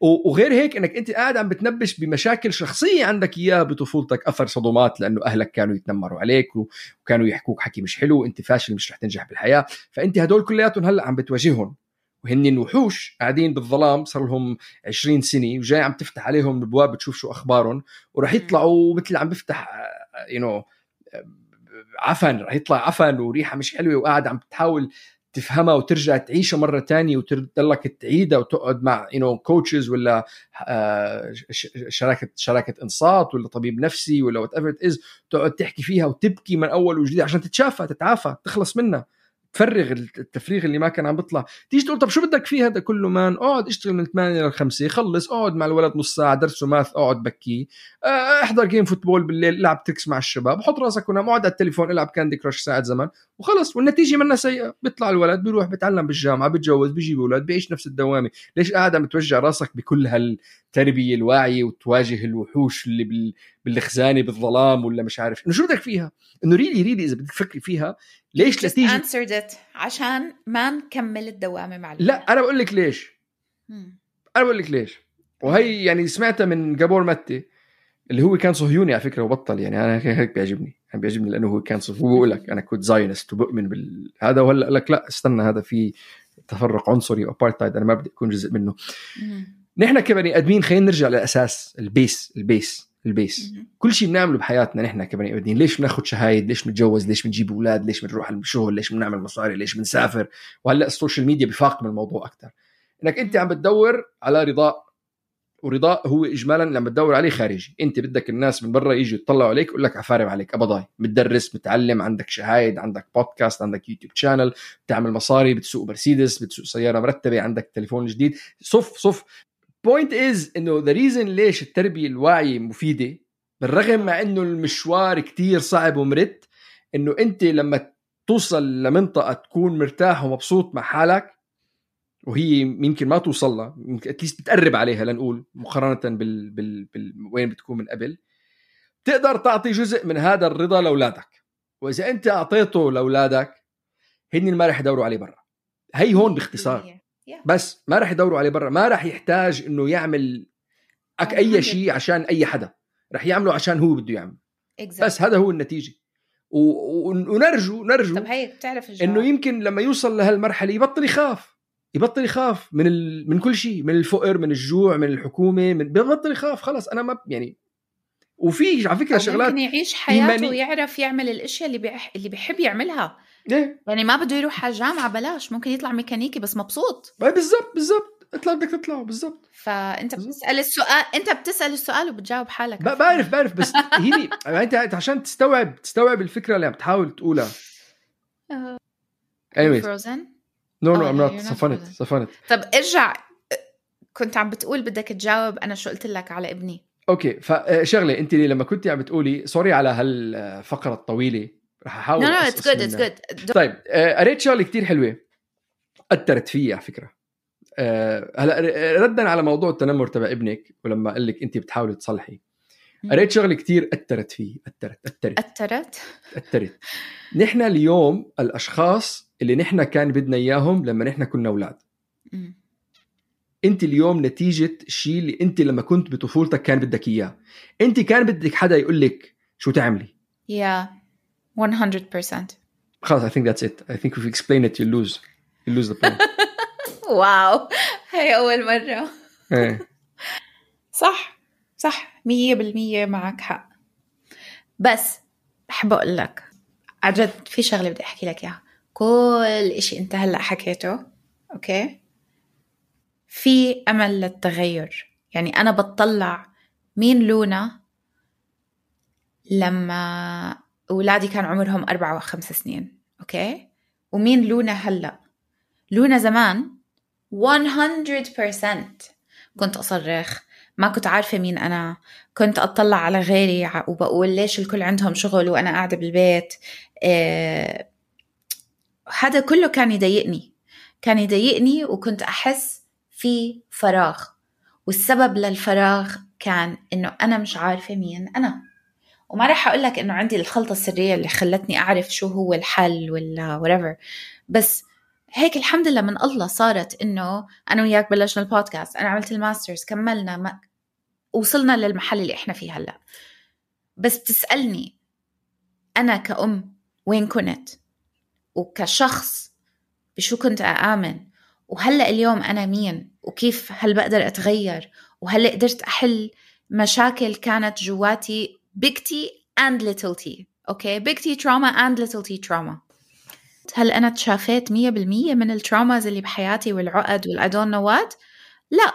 وغير هيك إنك أنت قاعد عم بتنبش بمشاكل شخصية عندك إياها بطفولتك. أثر صدمات لأنه أهلك كانوا يتنمروا عليك وكانوا يحكوك حكي مش حلو وانت فاشل مش رح تنجح بالحياة. فأنت هدول كلياتهم هلأ عم بتواجههم. وهن الوحوش قاعدين بالظلام صار لهم 20 سنة وجاي عم تفتح عليهم الابواب بتشوف شو أخبارهم وراح يطلعوا مثل عم بفتح you know عفن رح يطلع عفن وريحة مش حلوة وقاعد عم تحاول تفهمها وترجع تعيشها مرة تانية وتضلك تعيدها وتقعد مع you know coaches ولا آه، شراكة شراكة انصات ولا طبيب نفسي ولا whatever else تقعد تحكي فيها وتبكي من أول وجديد عشان تتشافى تتعافى تخلص منها. تفرغ التفريغ اللي ما كان عم بيطلع. تيجي تقول طب شو بدك فيه هذا كله man؟ اقعد اشتغل من 8 ل 5 خلص اقعد مع الولد نص ساعة درسه math اقعد بكيه آه، احضر game football بالليل العب تكساس مع الشباب حط راسك ونام اقعد على التليفون العب كاندي كراش ساعه زمن. وخلص والنتيجة منها سيئة. بيطلع الولد بيروح بيتعلم بالجامعة بيتجوز بيجيب أولاد بيعيش نفس الدوامة. ليش قاعد عم توجع راسك بكل هالتربية الواعية وتواجه الوحوش اللي بال... بالخزانة بالظلام ولا مش عارف. إنه شو بدك فيها؟ إنه really really إذا بدك تفكري فيها ليش نتيجه answered it. عشان ما نكمل الدوامة مع. لا أنا بقول لك ليش. مم. أنا بقول لك ليش. وهي يعني سمعتها من جابور ماتي اللي هو كان صهيوني على فكرة وبطل يعني أنا هيك بيعجبني. يعني بيعجبني لأنه هو كان صهيوني. بقول لك أنا كنت Zionist وبؤمن بالهذا وهلأ لك لا استنى هذا في تفرق عنصري وابارتايد أنا ما بدي أكون جزء منه. مم. نحن كبني آدمين خلينا نرجع للاساس ال base ال base ال base. كل شيء بنعمله بحياتنا نحن كبني آدمين. ليش بناخذ شهايد؟ ليش بنتجوز؟ ليش بنجيب أولاد؟ ليش بنروح على الشغل؟ ليش بنعمل مصاري؟ ليش بنسافر؟ وهلأ السوشيال ميديا بفاقم الموضوع أكثر إنك أنت عم بتدور على رضاء ورضاء هو اجمالا لما تدور عليه خارجي. أنت بدك الناس من برا يجوا يطلعوا عليك يقول لك عفارم عليك. قبضاي. متدرس متعلم عندك شهايد عندك بودكاست عندك يوتيوب channel بتعمل مصاري بتسوق مرسيدس بتسوق سيارة مرتبة عندك تليفون جديد. stuff stuff. Point is إنه the reason ليش التربية الواعية مفيدة بالرغم مع إنه المشوار كتير صعب ومرت إنه أنت لما توصل لمنطقة تكون مرتاح ومبسوط مع حالك وهي يمكن ما توصل لها يمكن at least بتقرب عليها لنقول مقارنة بال, بال, بال وين بتكون من قبل. تقدر تعطي جزء من هذا الرضا لأولادك. وإذا أنت أعطيته لأولادك هن ما رح يدوروا عليه برا. هي هون باختصار. Yeah. بس ما راح يدوروا عليه برا ما راح يحتاج إنه يعمل أك أي 100. شيء عشان أي حدا راح يعمله عشان هو بده يعمل Exactly. بس هذا هو النتيجة و... و... ونرجو نرجو طب هي بتعرف الجواب إنه يمكن لما يوصل لهالمرحلة يبطل يخاف يبطل يخاف من ال... من كل شيء من الفقر من الجوع من الحكومة من ببطل يخاف خلص أنا ما يعني وفي على فكرة شغلات ممكن يعيش حياته إيماني- ويعرف يعمل الأشياء اللي بيح... اللي بيحب يعملها إيه يعني ما بده يروح على الجامعة بلاش ممكن يطلع ميكانيكي بس مبسوط. بالضبط بالضبط. اطلع بدك تطلع بالضبط. فأنت. بتسأل السؤال أنت بتسأل السؤال وبتجاوب حالك. ب- بعرف بعرف بس هي يعني أنت عشان تستوعب تستوعب الفكرة اللي عم تحاول تقولها. آه. anyways. frozen no no I'm not صفنت. صفنت. طب ارجع كنت عم بتقول بدك تجاوب أنا شو قلت لك على ابني. okay فشغله أنت لما كنت عم بتقولي sorry على هالفقرة الطويلة رح احاول no no it's good it's. good طيب آه، قريت شغلة كتير حلوة. أثرت فيي على فكرة. آه، هلا ردا على موضوع التنمر تبع ابنك ولما قال لك انت بتحاولي تصلحي. قريت شغلة كتير أثرت فيي أثرت أثرت. أثرت؟ أثرت. نحن اليوم الأشخاص اللي نحن كان بدنا إياهم لما نحن كنا أولاد. أنت اليوم نتيجة الشيء اللي أنت لما كنت بطفولتك كان بدك إياه. أنت كان بدك حدا يقول لك شو تعملي. يا 100% خلاص I think that's it. I think if you explain it you lose. You lose the point. واو هي أول مرة. إيه. صح. صح. مية بالمية معك حق. بس بحب أقول لك عن جد في شغلة بدي أحكي لك إياها. كل إشي أنت هلأ حكيته okay؟ في أمل للتغير. يعني أنا بتطلع مين لونا لما أولادي كان عمرهم أربعة وخمس سنين okay؟ ومين لونا هلأ؟ لونا زمان 100% كنت أصرخ ما كنت عارفة مين أنا كنت أطلع على غيري وبقول ليش الكل عندهم شغل وأنا قاعدة بالبيت إيه هذا كله كان يضايقني كان يضايقني وكنت أحس في فراغ والسبب للفراغ كان إنه أنا مش عارفة مين أنا. وما راح أقول لك إنه عندي الخلطة السرية اللي خلتني أعرف شو هو الحل ولا whatever. بس هيك الحمد لله من الله صارت إنه أنا وياك بلشنا البودكاست أنا عملت الماسترز كملنا ما وصلنا للمحل اللي إحنا فيه هلأ. بس بتسألني أنا كأم وين كنت؟ وكشخص بشو كنت أآمن؟ وهلأ اليوم أنا مين؟ وكيف هل بقدر أتغير؟ وهل قدرت أحل مشاكل كانت جواتي big T and little T. okay big T trauma and little T trauma. هل أنا تشافيت مية بالمية من ال traumas اللي بحياتي والعقد وال I don't know what؟ لا.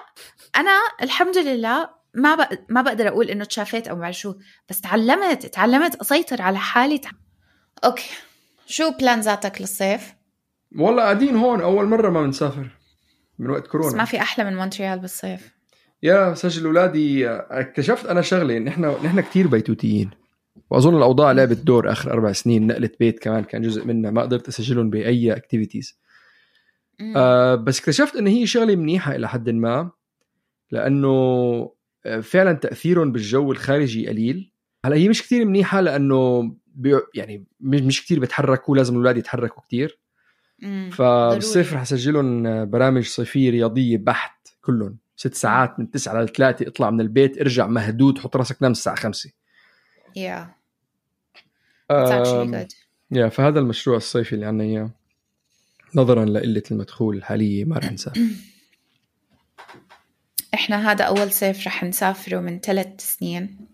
أنا الحمد لله ما بق... ما بقدر أقول إنه تشافيت أو ما شو بس تعلمت تعلمت أسيطر على حالي. okay. شو plans اتك للصيف؟ والله قاعدين هون أول مرة ما بنسافر من وقت كورونا. بس ما في أحلى من مونتريال بالصيف. يا سجل اولادي اكتشفت أنا شغلة نحن نحن كثير بيتوتيين. وأظن الأوضاع لعبت دور آخر أربع سنين نقلة بيت كمان كان جزء منها ما قدرت أسجلهم بأي activities آه بس اكتشفت إن هي شغلة منيحة إلى حد ما لأنه آه، فعلا تأثيرهم بالجو الخارجي قليل. هلأ هي مش كثير منيحة لأنه يعني مش كثير بيتحركوا لازم الأولاد يتحركوا كثير فبالصيف رح اسجلهم برامج صيفيه رياضيه بحت كلهم. ست ساعات من 9 ل 3 اطلع من البيت ارجع مهدود حط راسك نام الساعة 5 yeah. يا فهذا المشروع الصيفي اللي عنا إياه. نظرا لقلة المدخول الحالية ما رح نسافر. إحنا هذا أول صيف رح نسافره من ثلاث سنين.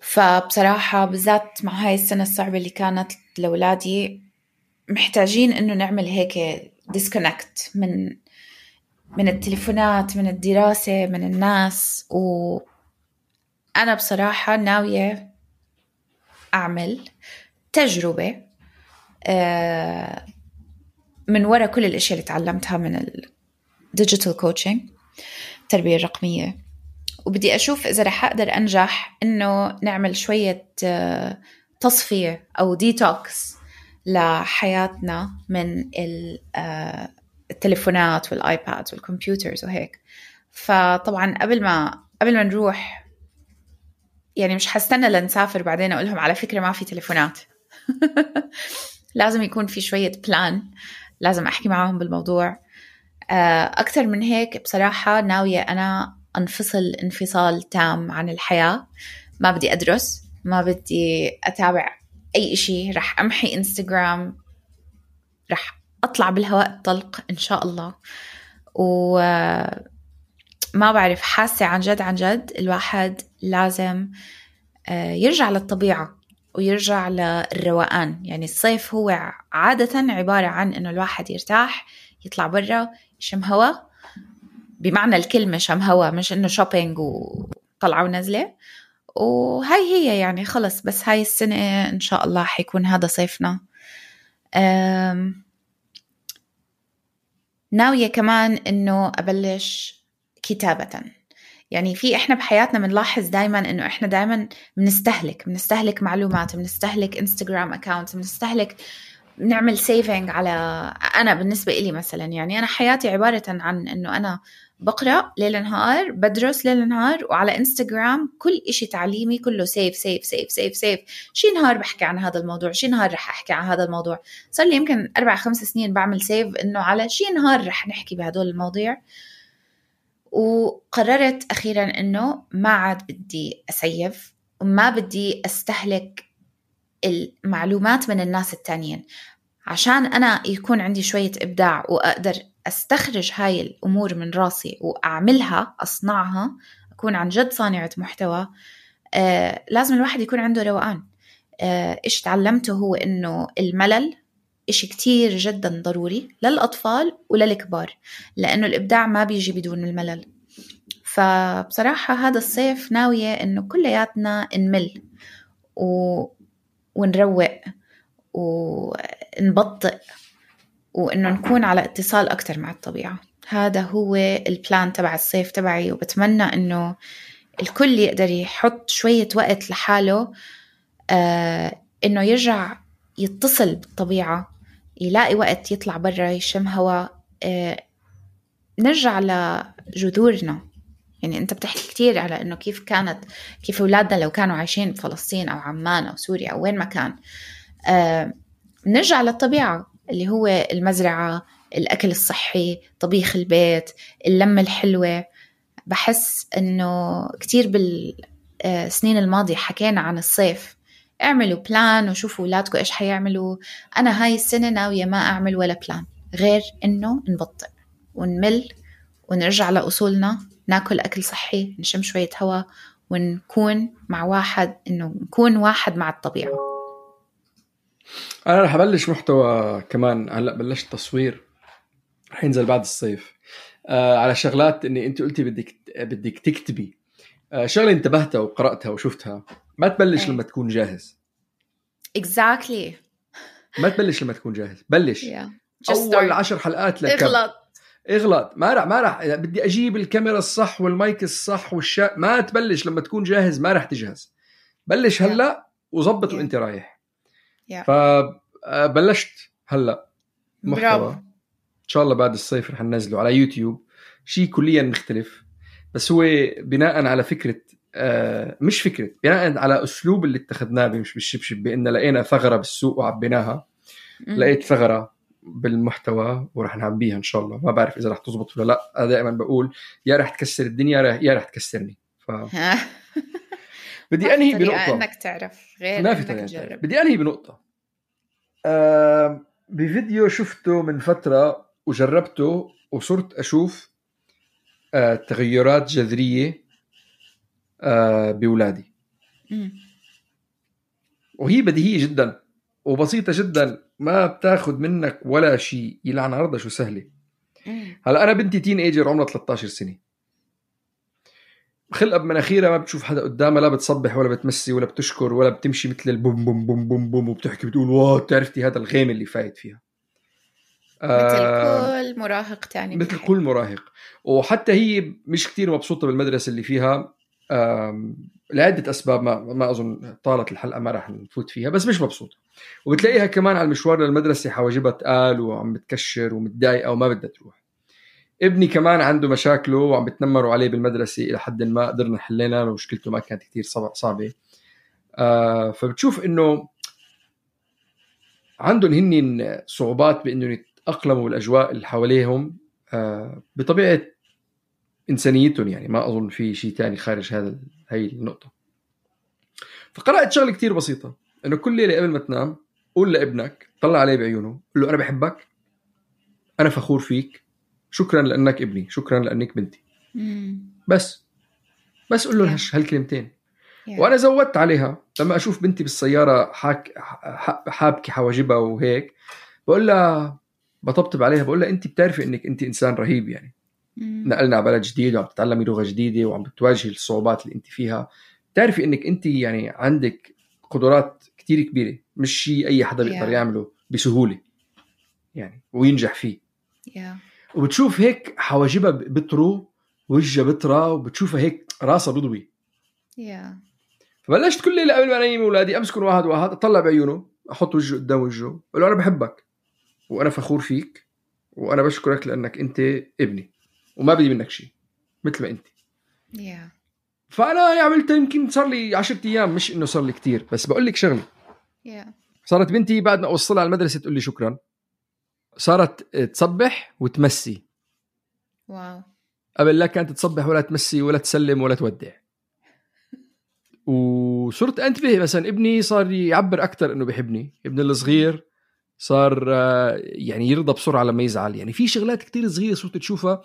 فبصراحة بالذات مع هاي السنة الصعبة اللي كانت لأولادي محتاجين إنه نعمل هيك ديسكونكت من من التليفونات من الدراسة من الناس. و أنا بصراحة ناوية أعمل تجربة آه، من وراء كل الأشياء اللي تعلمتها من ال digital coaching التربية الرقمية. وبدي أشوف إذا رح أقدر أنجح إنه نعمل شوية آه، تصفية أو ديتوكس لحياتنا من التليفونات وال iPad وال computers وهيك. فطبعا قبل ما قبل ما نروح يعني مش حستنى لنسافر بعدين أقول لهم على فكرة ما في تليفونات. لازم يكون في شوية بلان لازم أحكي معاهم بالموضوع. آه، أكثر من هيك بصراحة ناوية أنا أنفصل انفصال تام عن الحياة. ما بدي أدرس ما بدي أتابع أي شيء رح أمحي انستغرام رح أطلع بالهواء الطلق إن شاء الله. و ما بعرف حاسة عن جد عن جد الواحد لازم آه، يرجع للطبيعة ويرجع للروقان. يعني الصيف هو عادة عبارة عن إنه الواحد يرتاح يطلع برا يشم هوا بمعنى الكلمة شم هوا مش إنه شوبينج وطلعة ونزلة وهاي هي يعني خلص بس هاي السنة إن شاء الله حيكون هذا صيفنا. ناوية كمان إنه أبلش كتابة. يعني في إحنا بحياتنا بنلاحظ دايما إنه إحنا دايما بنستهلك بنستهلك معلومات بنستهلك انستغرام account بنستهلك بنعمل saving على أنا بالنسبة إلي مثلا يعني أنا حياتي عبارة عن إنه أنا بقرأ ليل نهار بدرس ليل نهار وعلى إنستغرام كل إشي تعليمي كله save save save save save شي نهار بحكي عن هذا الموضوع شي نهار رح أحكي عن هذا الموضوع. صار لي يمكن أربع خمس سنين بعمل سيف إنه على شي نهار رح نحكي بهدول المواضيع. وقررت أخيرا إنه ما عاد بدي أسيف وما بدي أستهلك المعلومات من الناس التانيين. عشان أنا يكون عندي شوية إبداع وأقدر أستخرج هاي الأمور من راسي وأعملها أصنعها أكون عن جد صانعة محتوى آه لازم الواحد يكون عنده روقان. آه إيش تعلمته هو إنه الملل إشي كتير جدا ضروري للأطفال وللكبار لأنه الإبداع ما بيجي بدون الملل. فبصراحة هذا الصيف ناوية إنه كلياتنا نمل و... ونروق ونبطئ وإنه نكون على اتصال أكتر مع الطبيعة. هذا هو البلان تبع الصيف تبعي وبتمنى إنه الكل يقدر يحط شوية وقت لحاله آه إنه يرجع يتصل بالطبيعة يلاقي وقت يطلع برا يشم هواء آه نرجع لجذورنا. يعني أنت بتحكي كتير على إنه كيف كانت كيف أولادنا لو كانوا عايشين بفلسطين أو عمان أو سوريا أو وين ما كان آه نرجع للطبيعة. اللي هو المزرعة الأكل الصحي طبيخ البيت اللمة الحلوة. بحس إنه كتير بالسنين آه، الماضية حكينا عن الصيف. اعملوا plan وشوفوا أولادكم إيش حيعملوا. أنا هاي السنة ناوية ما أعمل ولا plan غير إنه نبطئ ونمل ونرجع لأصولنا ناكل أكل صحي نشم شوية هواء ونكون مع واحد إنه نكون واحد مع الطبيعة. أنا رح أبلش محتوى كمان. هلأ بلشت تصوير رح ينزل بعد الصيف. آه على شغلات إني أنت قلتي بدك بدك تكتبي. آه شغلة انتبهتها وقرأتها وشفتها. ما تبلش إيه. لما تكون جاهز. Exactly. ما تبلش لما تكون جاهز. بلش. Yeah. أول start. عشر حلقات لك اغلط. اغلط. ما راح ما راح بدي أجيب الكاميرا الصح والمايك الصح والشا ما تبلش لما تكون جاهز ما راح تجهز. بلش هلأ وظبط Yeah. وأنت رايح. Yeah. فبلشت هلا محتوى. إن شاء الله بعد الصيف رح ننزله على يوتيوب. شيء كليا مختلف بس هو بناء على فكرة آه مش فكرة بناء على أسلوب اللي اتخذناه مش بالشبشب بأن لقينا ثغرة بالسوق وعبيناها. لقيت ثغرة بالمحتوى ورح نعبيها إن شاء الله. ما بعرف إذا رح تزبط ولا لا. أنا دائما بقول يا رح تكسر الدنيا يا رح- تكسرني. فبدي في أنهي بنقطة. إنك تعرف غير ما في إنك تجرب. بدي أنهي بنقطة. آه بفيديو شفته من فترة وجربته وصرت أشوف آه تغيرات جذرية آه بأولادي. مم. وهي بديهية جدا وبسيطة جدا ما بتاخذ منك ولا شيء. يلعن عرضها شو سهلة. هلا أنا بنتي تين ايجر عمرها 13 سنة. خلقها بمناخيرها ما بتشوف حدا قدامها لا بتصبح ولا بتمسي ولا بتشكر ولا بتمشي مثل البوم بوم بوم بوم بوم وبتحكي بتقول wow بتعرفتي هذا الغيم اللي فايت فيها. مثل آه كل مراهق تاني مثل بالحياة. كل مراهق. وحتى هي مش كتير مبسوطة بالمدرسة اللي فيها. آم، لعدة أسباب ما, ما أظن طالت الحلقة ما راح نفوت فيها بس مش مبسوطة. وبتلاقيها كمان على المشوار للمدرسة حواجبها تقال وعم بتكشر ومتضايقة وما بدها تروح. ابني كمان عنده مشاكله وعم بتنمروا عليه بالمدرسة إلى حد ما قدرنا حلينا مشكلته ما كانت كتير صعبة- صعبة. آه فبتشوف إنه عندهم هن صعوبات بإنهم يتأقلموا بالأجواء اللي حواليهم آه بطبيعة إنسانيتهم يعني. ما أظن في شيء تاني خارج هذا هاي النقطة. فقرأت شغلة كتير بسيطة إنه كل ليلة قبل ما تنام قول لابنك طلع عليه بعيونه قل له أنا بحبك أنا فخور فيك شكرا لأنك ابني شكرا لأنك بنتي مم. بس بس قول له Yeah. هالكلمتين Yeah. وأنا زودت عليها لما أشوف بنتي بالسيارة حاك حابكي حواجبها وهيك بقول لها بطبطب عليها بقول لها انت بتعرفي إنك انت إنسان رهيب يعني مم. نقلنا على بلد جديد وعم تتعلمي لغة جديدة وعم بتواجهي الصعوبات اللي انت فيها بتعرفي إنك انت يعني عندك قدرات كتير كبيرة مش شيء أي حدا بيقدر Yeah. يعمله بسهولة يعني وينجح فيه Yeah. وبتشوف هيك حواجبها بيطروا وجهها بيطرى وبتشوفها هيك راسها بيضوي Yeah. فبلشت كل ليلة قبل ما انيم اولادي امسكهم واحد واحد أطلع بعيونه أحط وجهه قدام وجهه بقول له أنا بحبك وأنا فخور فيك وأنا بشكرك لأنك أنت ابني وما بدي منك شيء مثل ما أنت Yeah. فأنا عملت يمكن صار لي 10 أيام مش إنه صار لي كتير بس بقول لك شغلة Yeah. صارت بنتي بعد ما أوصلها على المدرسة تقول لي شكرا صارت تصبح وتمسي. واو. قبل لا كانت تصبح ولا تمسي ولا تسلم ولا تودع. وصرت أنتبه مثلا ابني صار يعبر أكثر إنه بيحبني ابني الصغير صار آه، يعني يرضى بسرعة لما يزعل. يعني في شغلات كتير صغيرة صرت تشوفها.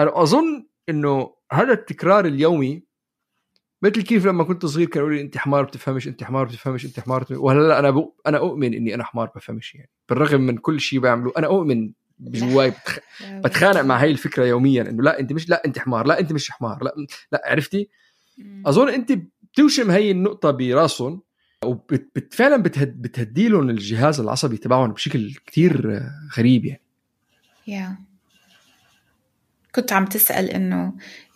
أنا أظن إنه هذا التكرار اليومي مثل كيف لما كنت صغير كانوا لي أنت حمار بتفهمش أنت حمار بتفهمش أنت حمار بتفهمش. وهلا أنا بق... أنا أؤمن إني أنا حمار بفهمش يعني. بالرغم من كل شيء بعمله أنا أؤمن بجواي بتخ... بتخانق مع هاي الفكرة يوميا إنه لا أنت مش لا أنت حمار لا أنت مش حمار لا لا عرفتي. أظن أنت بتوشم هي النقطة براسهم وفعلا بتهد بتهدي لهم الجهاز العصبي تبعهم بشكل كتير غريب يعني. يا كنت عم تسأل إنه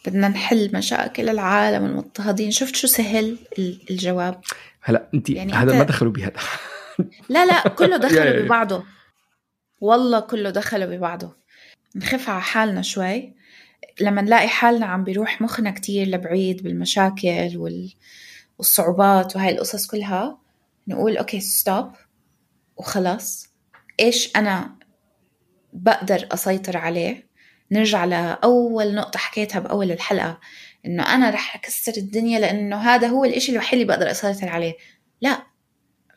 بدنا نحل مشاكل العالم المضطهدين شفت شو سهل ال- الجواب؟ هلا انت يعني هذا أنت- ما دخلوا بهذا. لا لا كله يا- ببعضه. والله كله دخله ببعضه. نخف على حالنا شوي. لما نلاقي حالنا عم بيروح مخنا كتير لبعيد بالمشاكل وال... والصعوبات وهاي القصص كلها نقول okay stop وخلاص. إيش أنا بقدر أسيطر عليه؟ نرجع لأول نقطة حكيتها بأول الحلقة إنه أنا رح أكسر الدنيا لأنه هذا هو الإشي الوحيد اللي بقدر أسيطر عليه. لا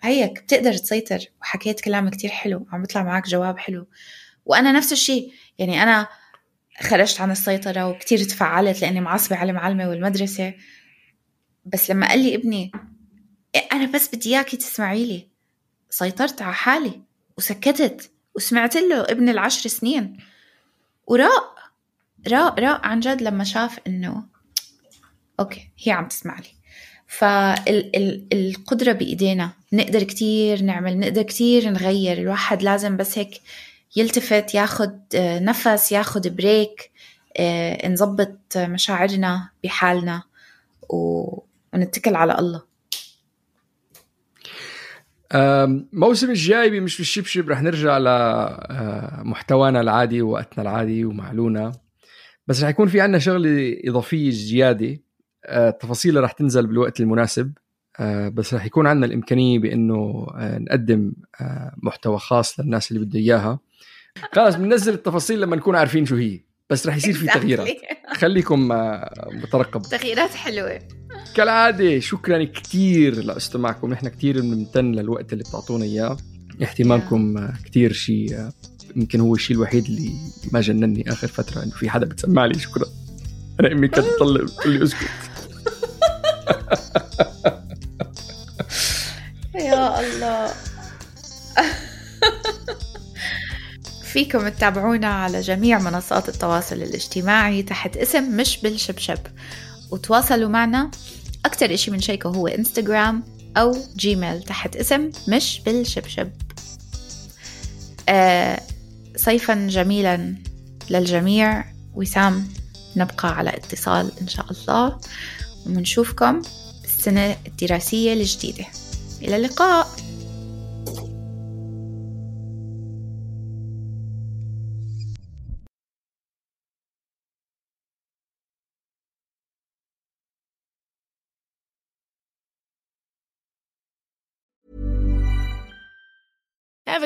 هيك بتقدر تسيطر وحكيت كلام كتير حلو عم بيطلع معك جواب حلو. وأنا نفس الشيء يعني أنا خرجت عن السيطرة وكتير تفعلت لأني معصبة على المعلمة والمدرسة. بس لما قال لي ابني أنا بس بدي إياكي تسمعي لي. سيطرت على حالي وسكتت وسمعت له ابن العشر سنين. وراق راق راق عن جد لما شاف إنه okay هي عم تسمع لي. فالقدرة بإيدينا. نقدر كتير نعمل نقدر كتير نغير. الواحد لازم بس هيك يلتفت ياخد آه، نفس ياخد break آه، نظبط مشاعرنا بحالنا ونتكل على الله. موسم الجاي مش بالشبشب رح نرجع لمحتوانا آه، العادي ووقتنا العادي ومعلونا. بس رح يكون في عنا شغلة إضافية زيادة التفاصيل رح تنزل بالوقت المناسب. آه، بس رح يكون عندنا الإمكانية بإنه نقدم محتوى خاص للناس اللي بده إياها. خلص بننزل التفاصيل لما نكون عارفين شو هي. بس رح يصير في تغييرات. خليكم مترقبوا تغييرات حلوة. كالعادة شكرا كثير لاستماعكم نحن كثير بنمتن للوقت اللي بتعطونا إياه. اهتمامكم كثير شيء يمكن هو الشيء الوحيد اللي ما جنني آخر فترة إنه في حدا بتسمع لي. شكرا. أنا أمي كانت تطلع تقول لي أسكت. يا الله. فيكم تتابعونا على جميع منصات التواصل الاجتماعي تحت اسم مش بالشبشب. وتواصلوا معنا. أكثر إشي من شيكه هو إنستغرام أو جيميل تحت اسم مش بالشبشب. آه صيفا جميلا للجميع. وسام نبقى على اتصال إن شاء الله. ونشوفكم السنة الدراسية الجديدة. إلى اللقاء.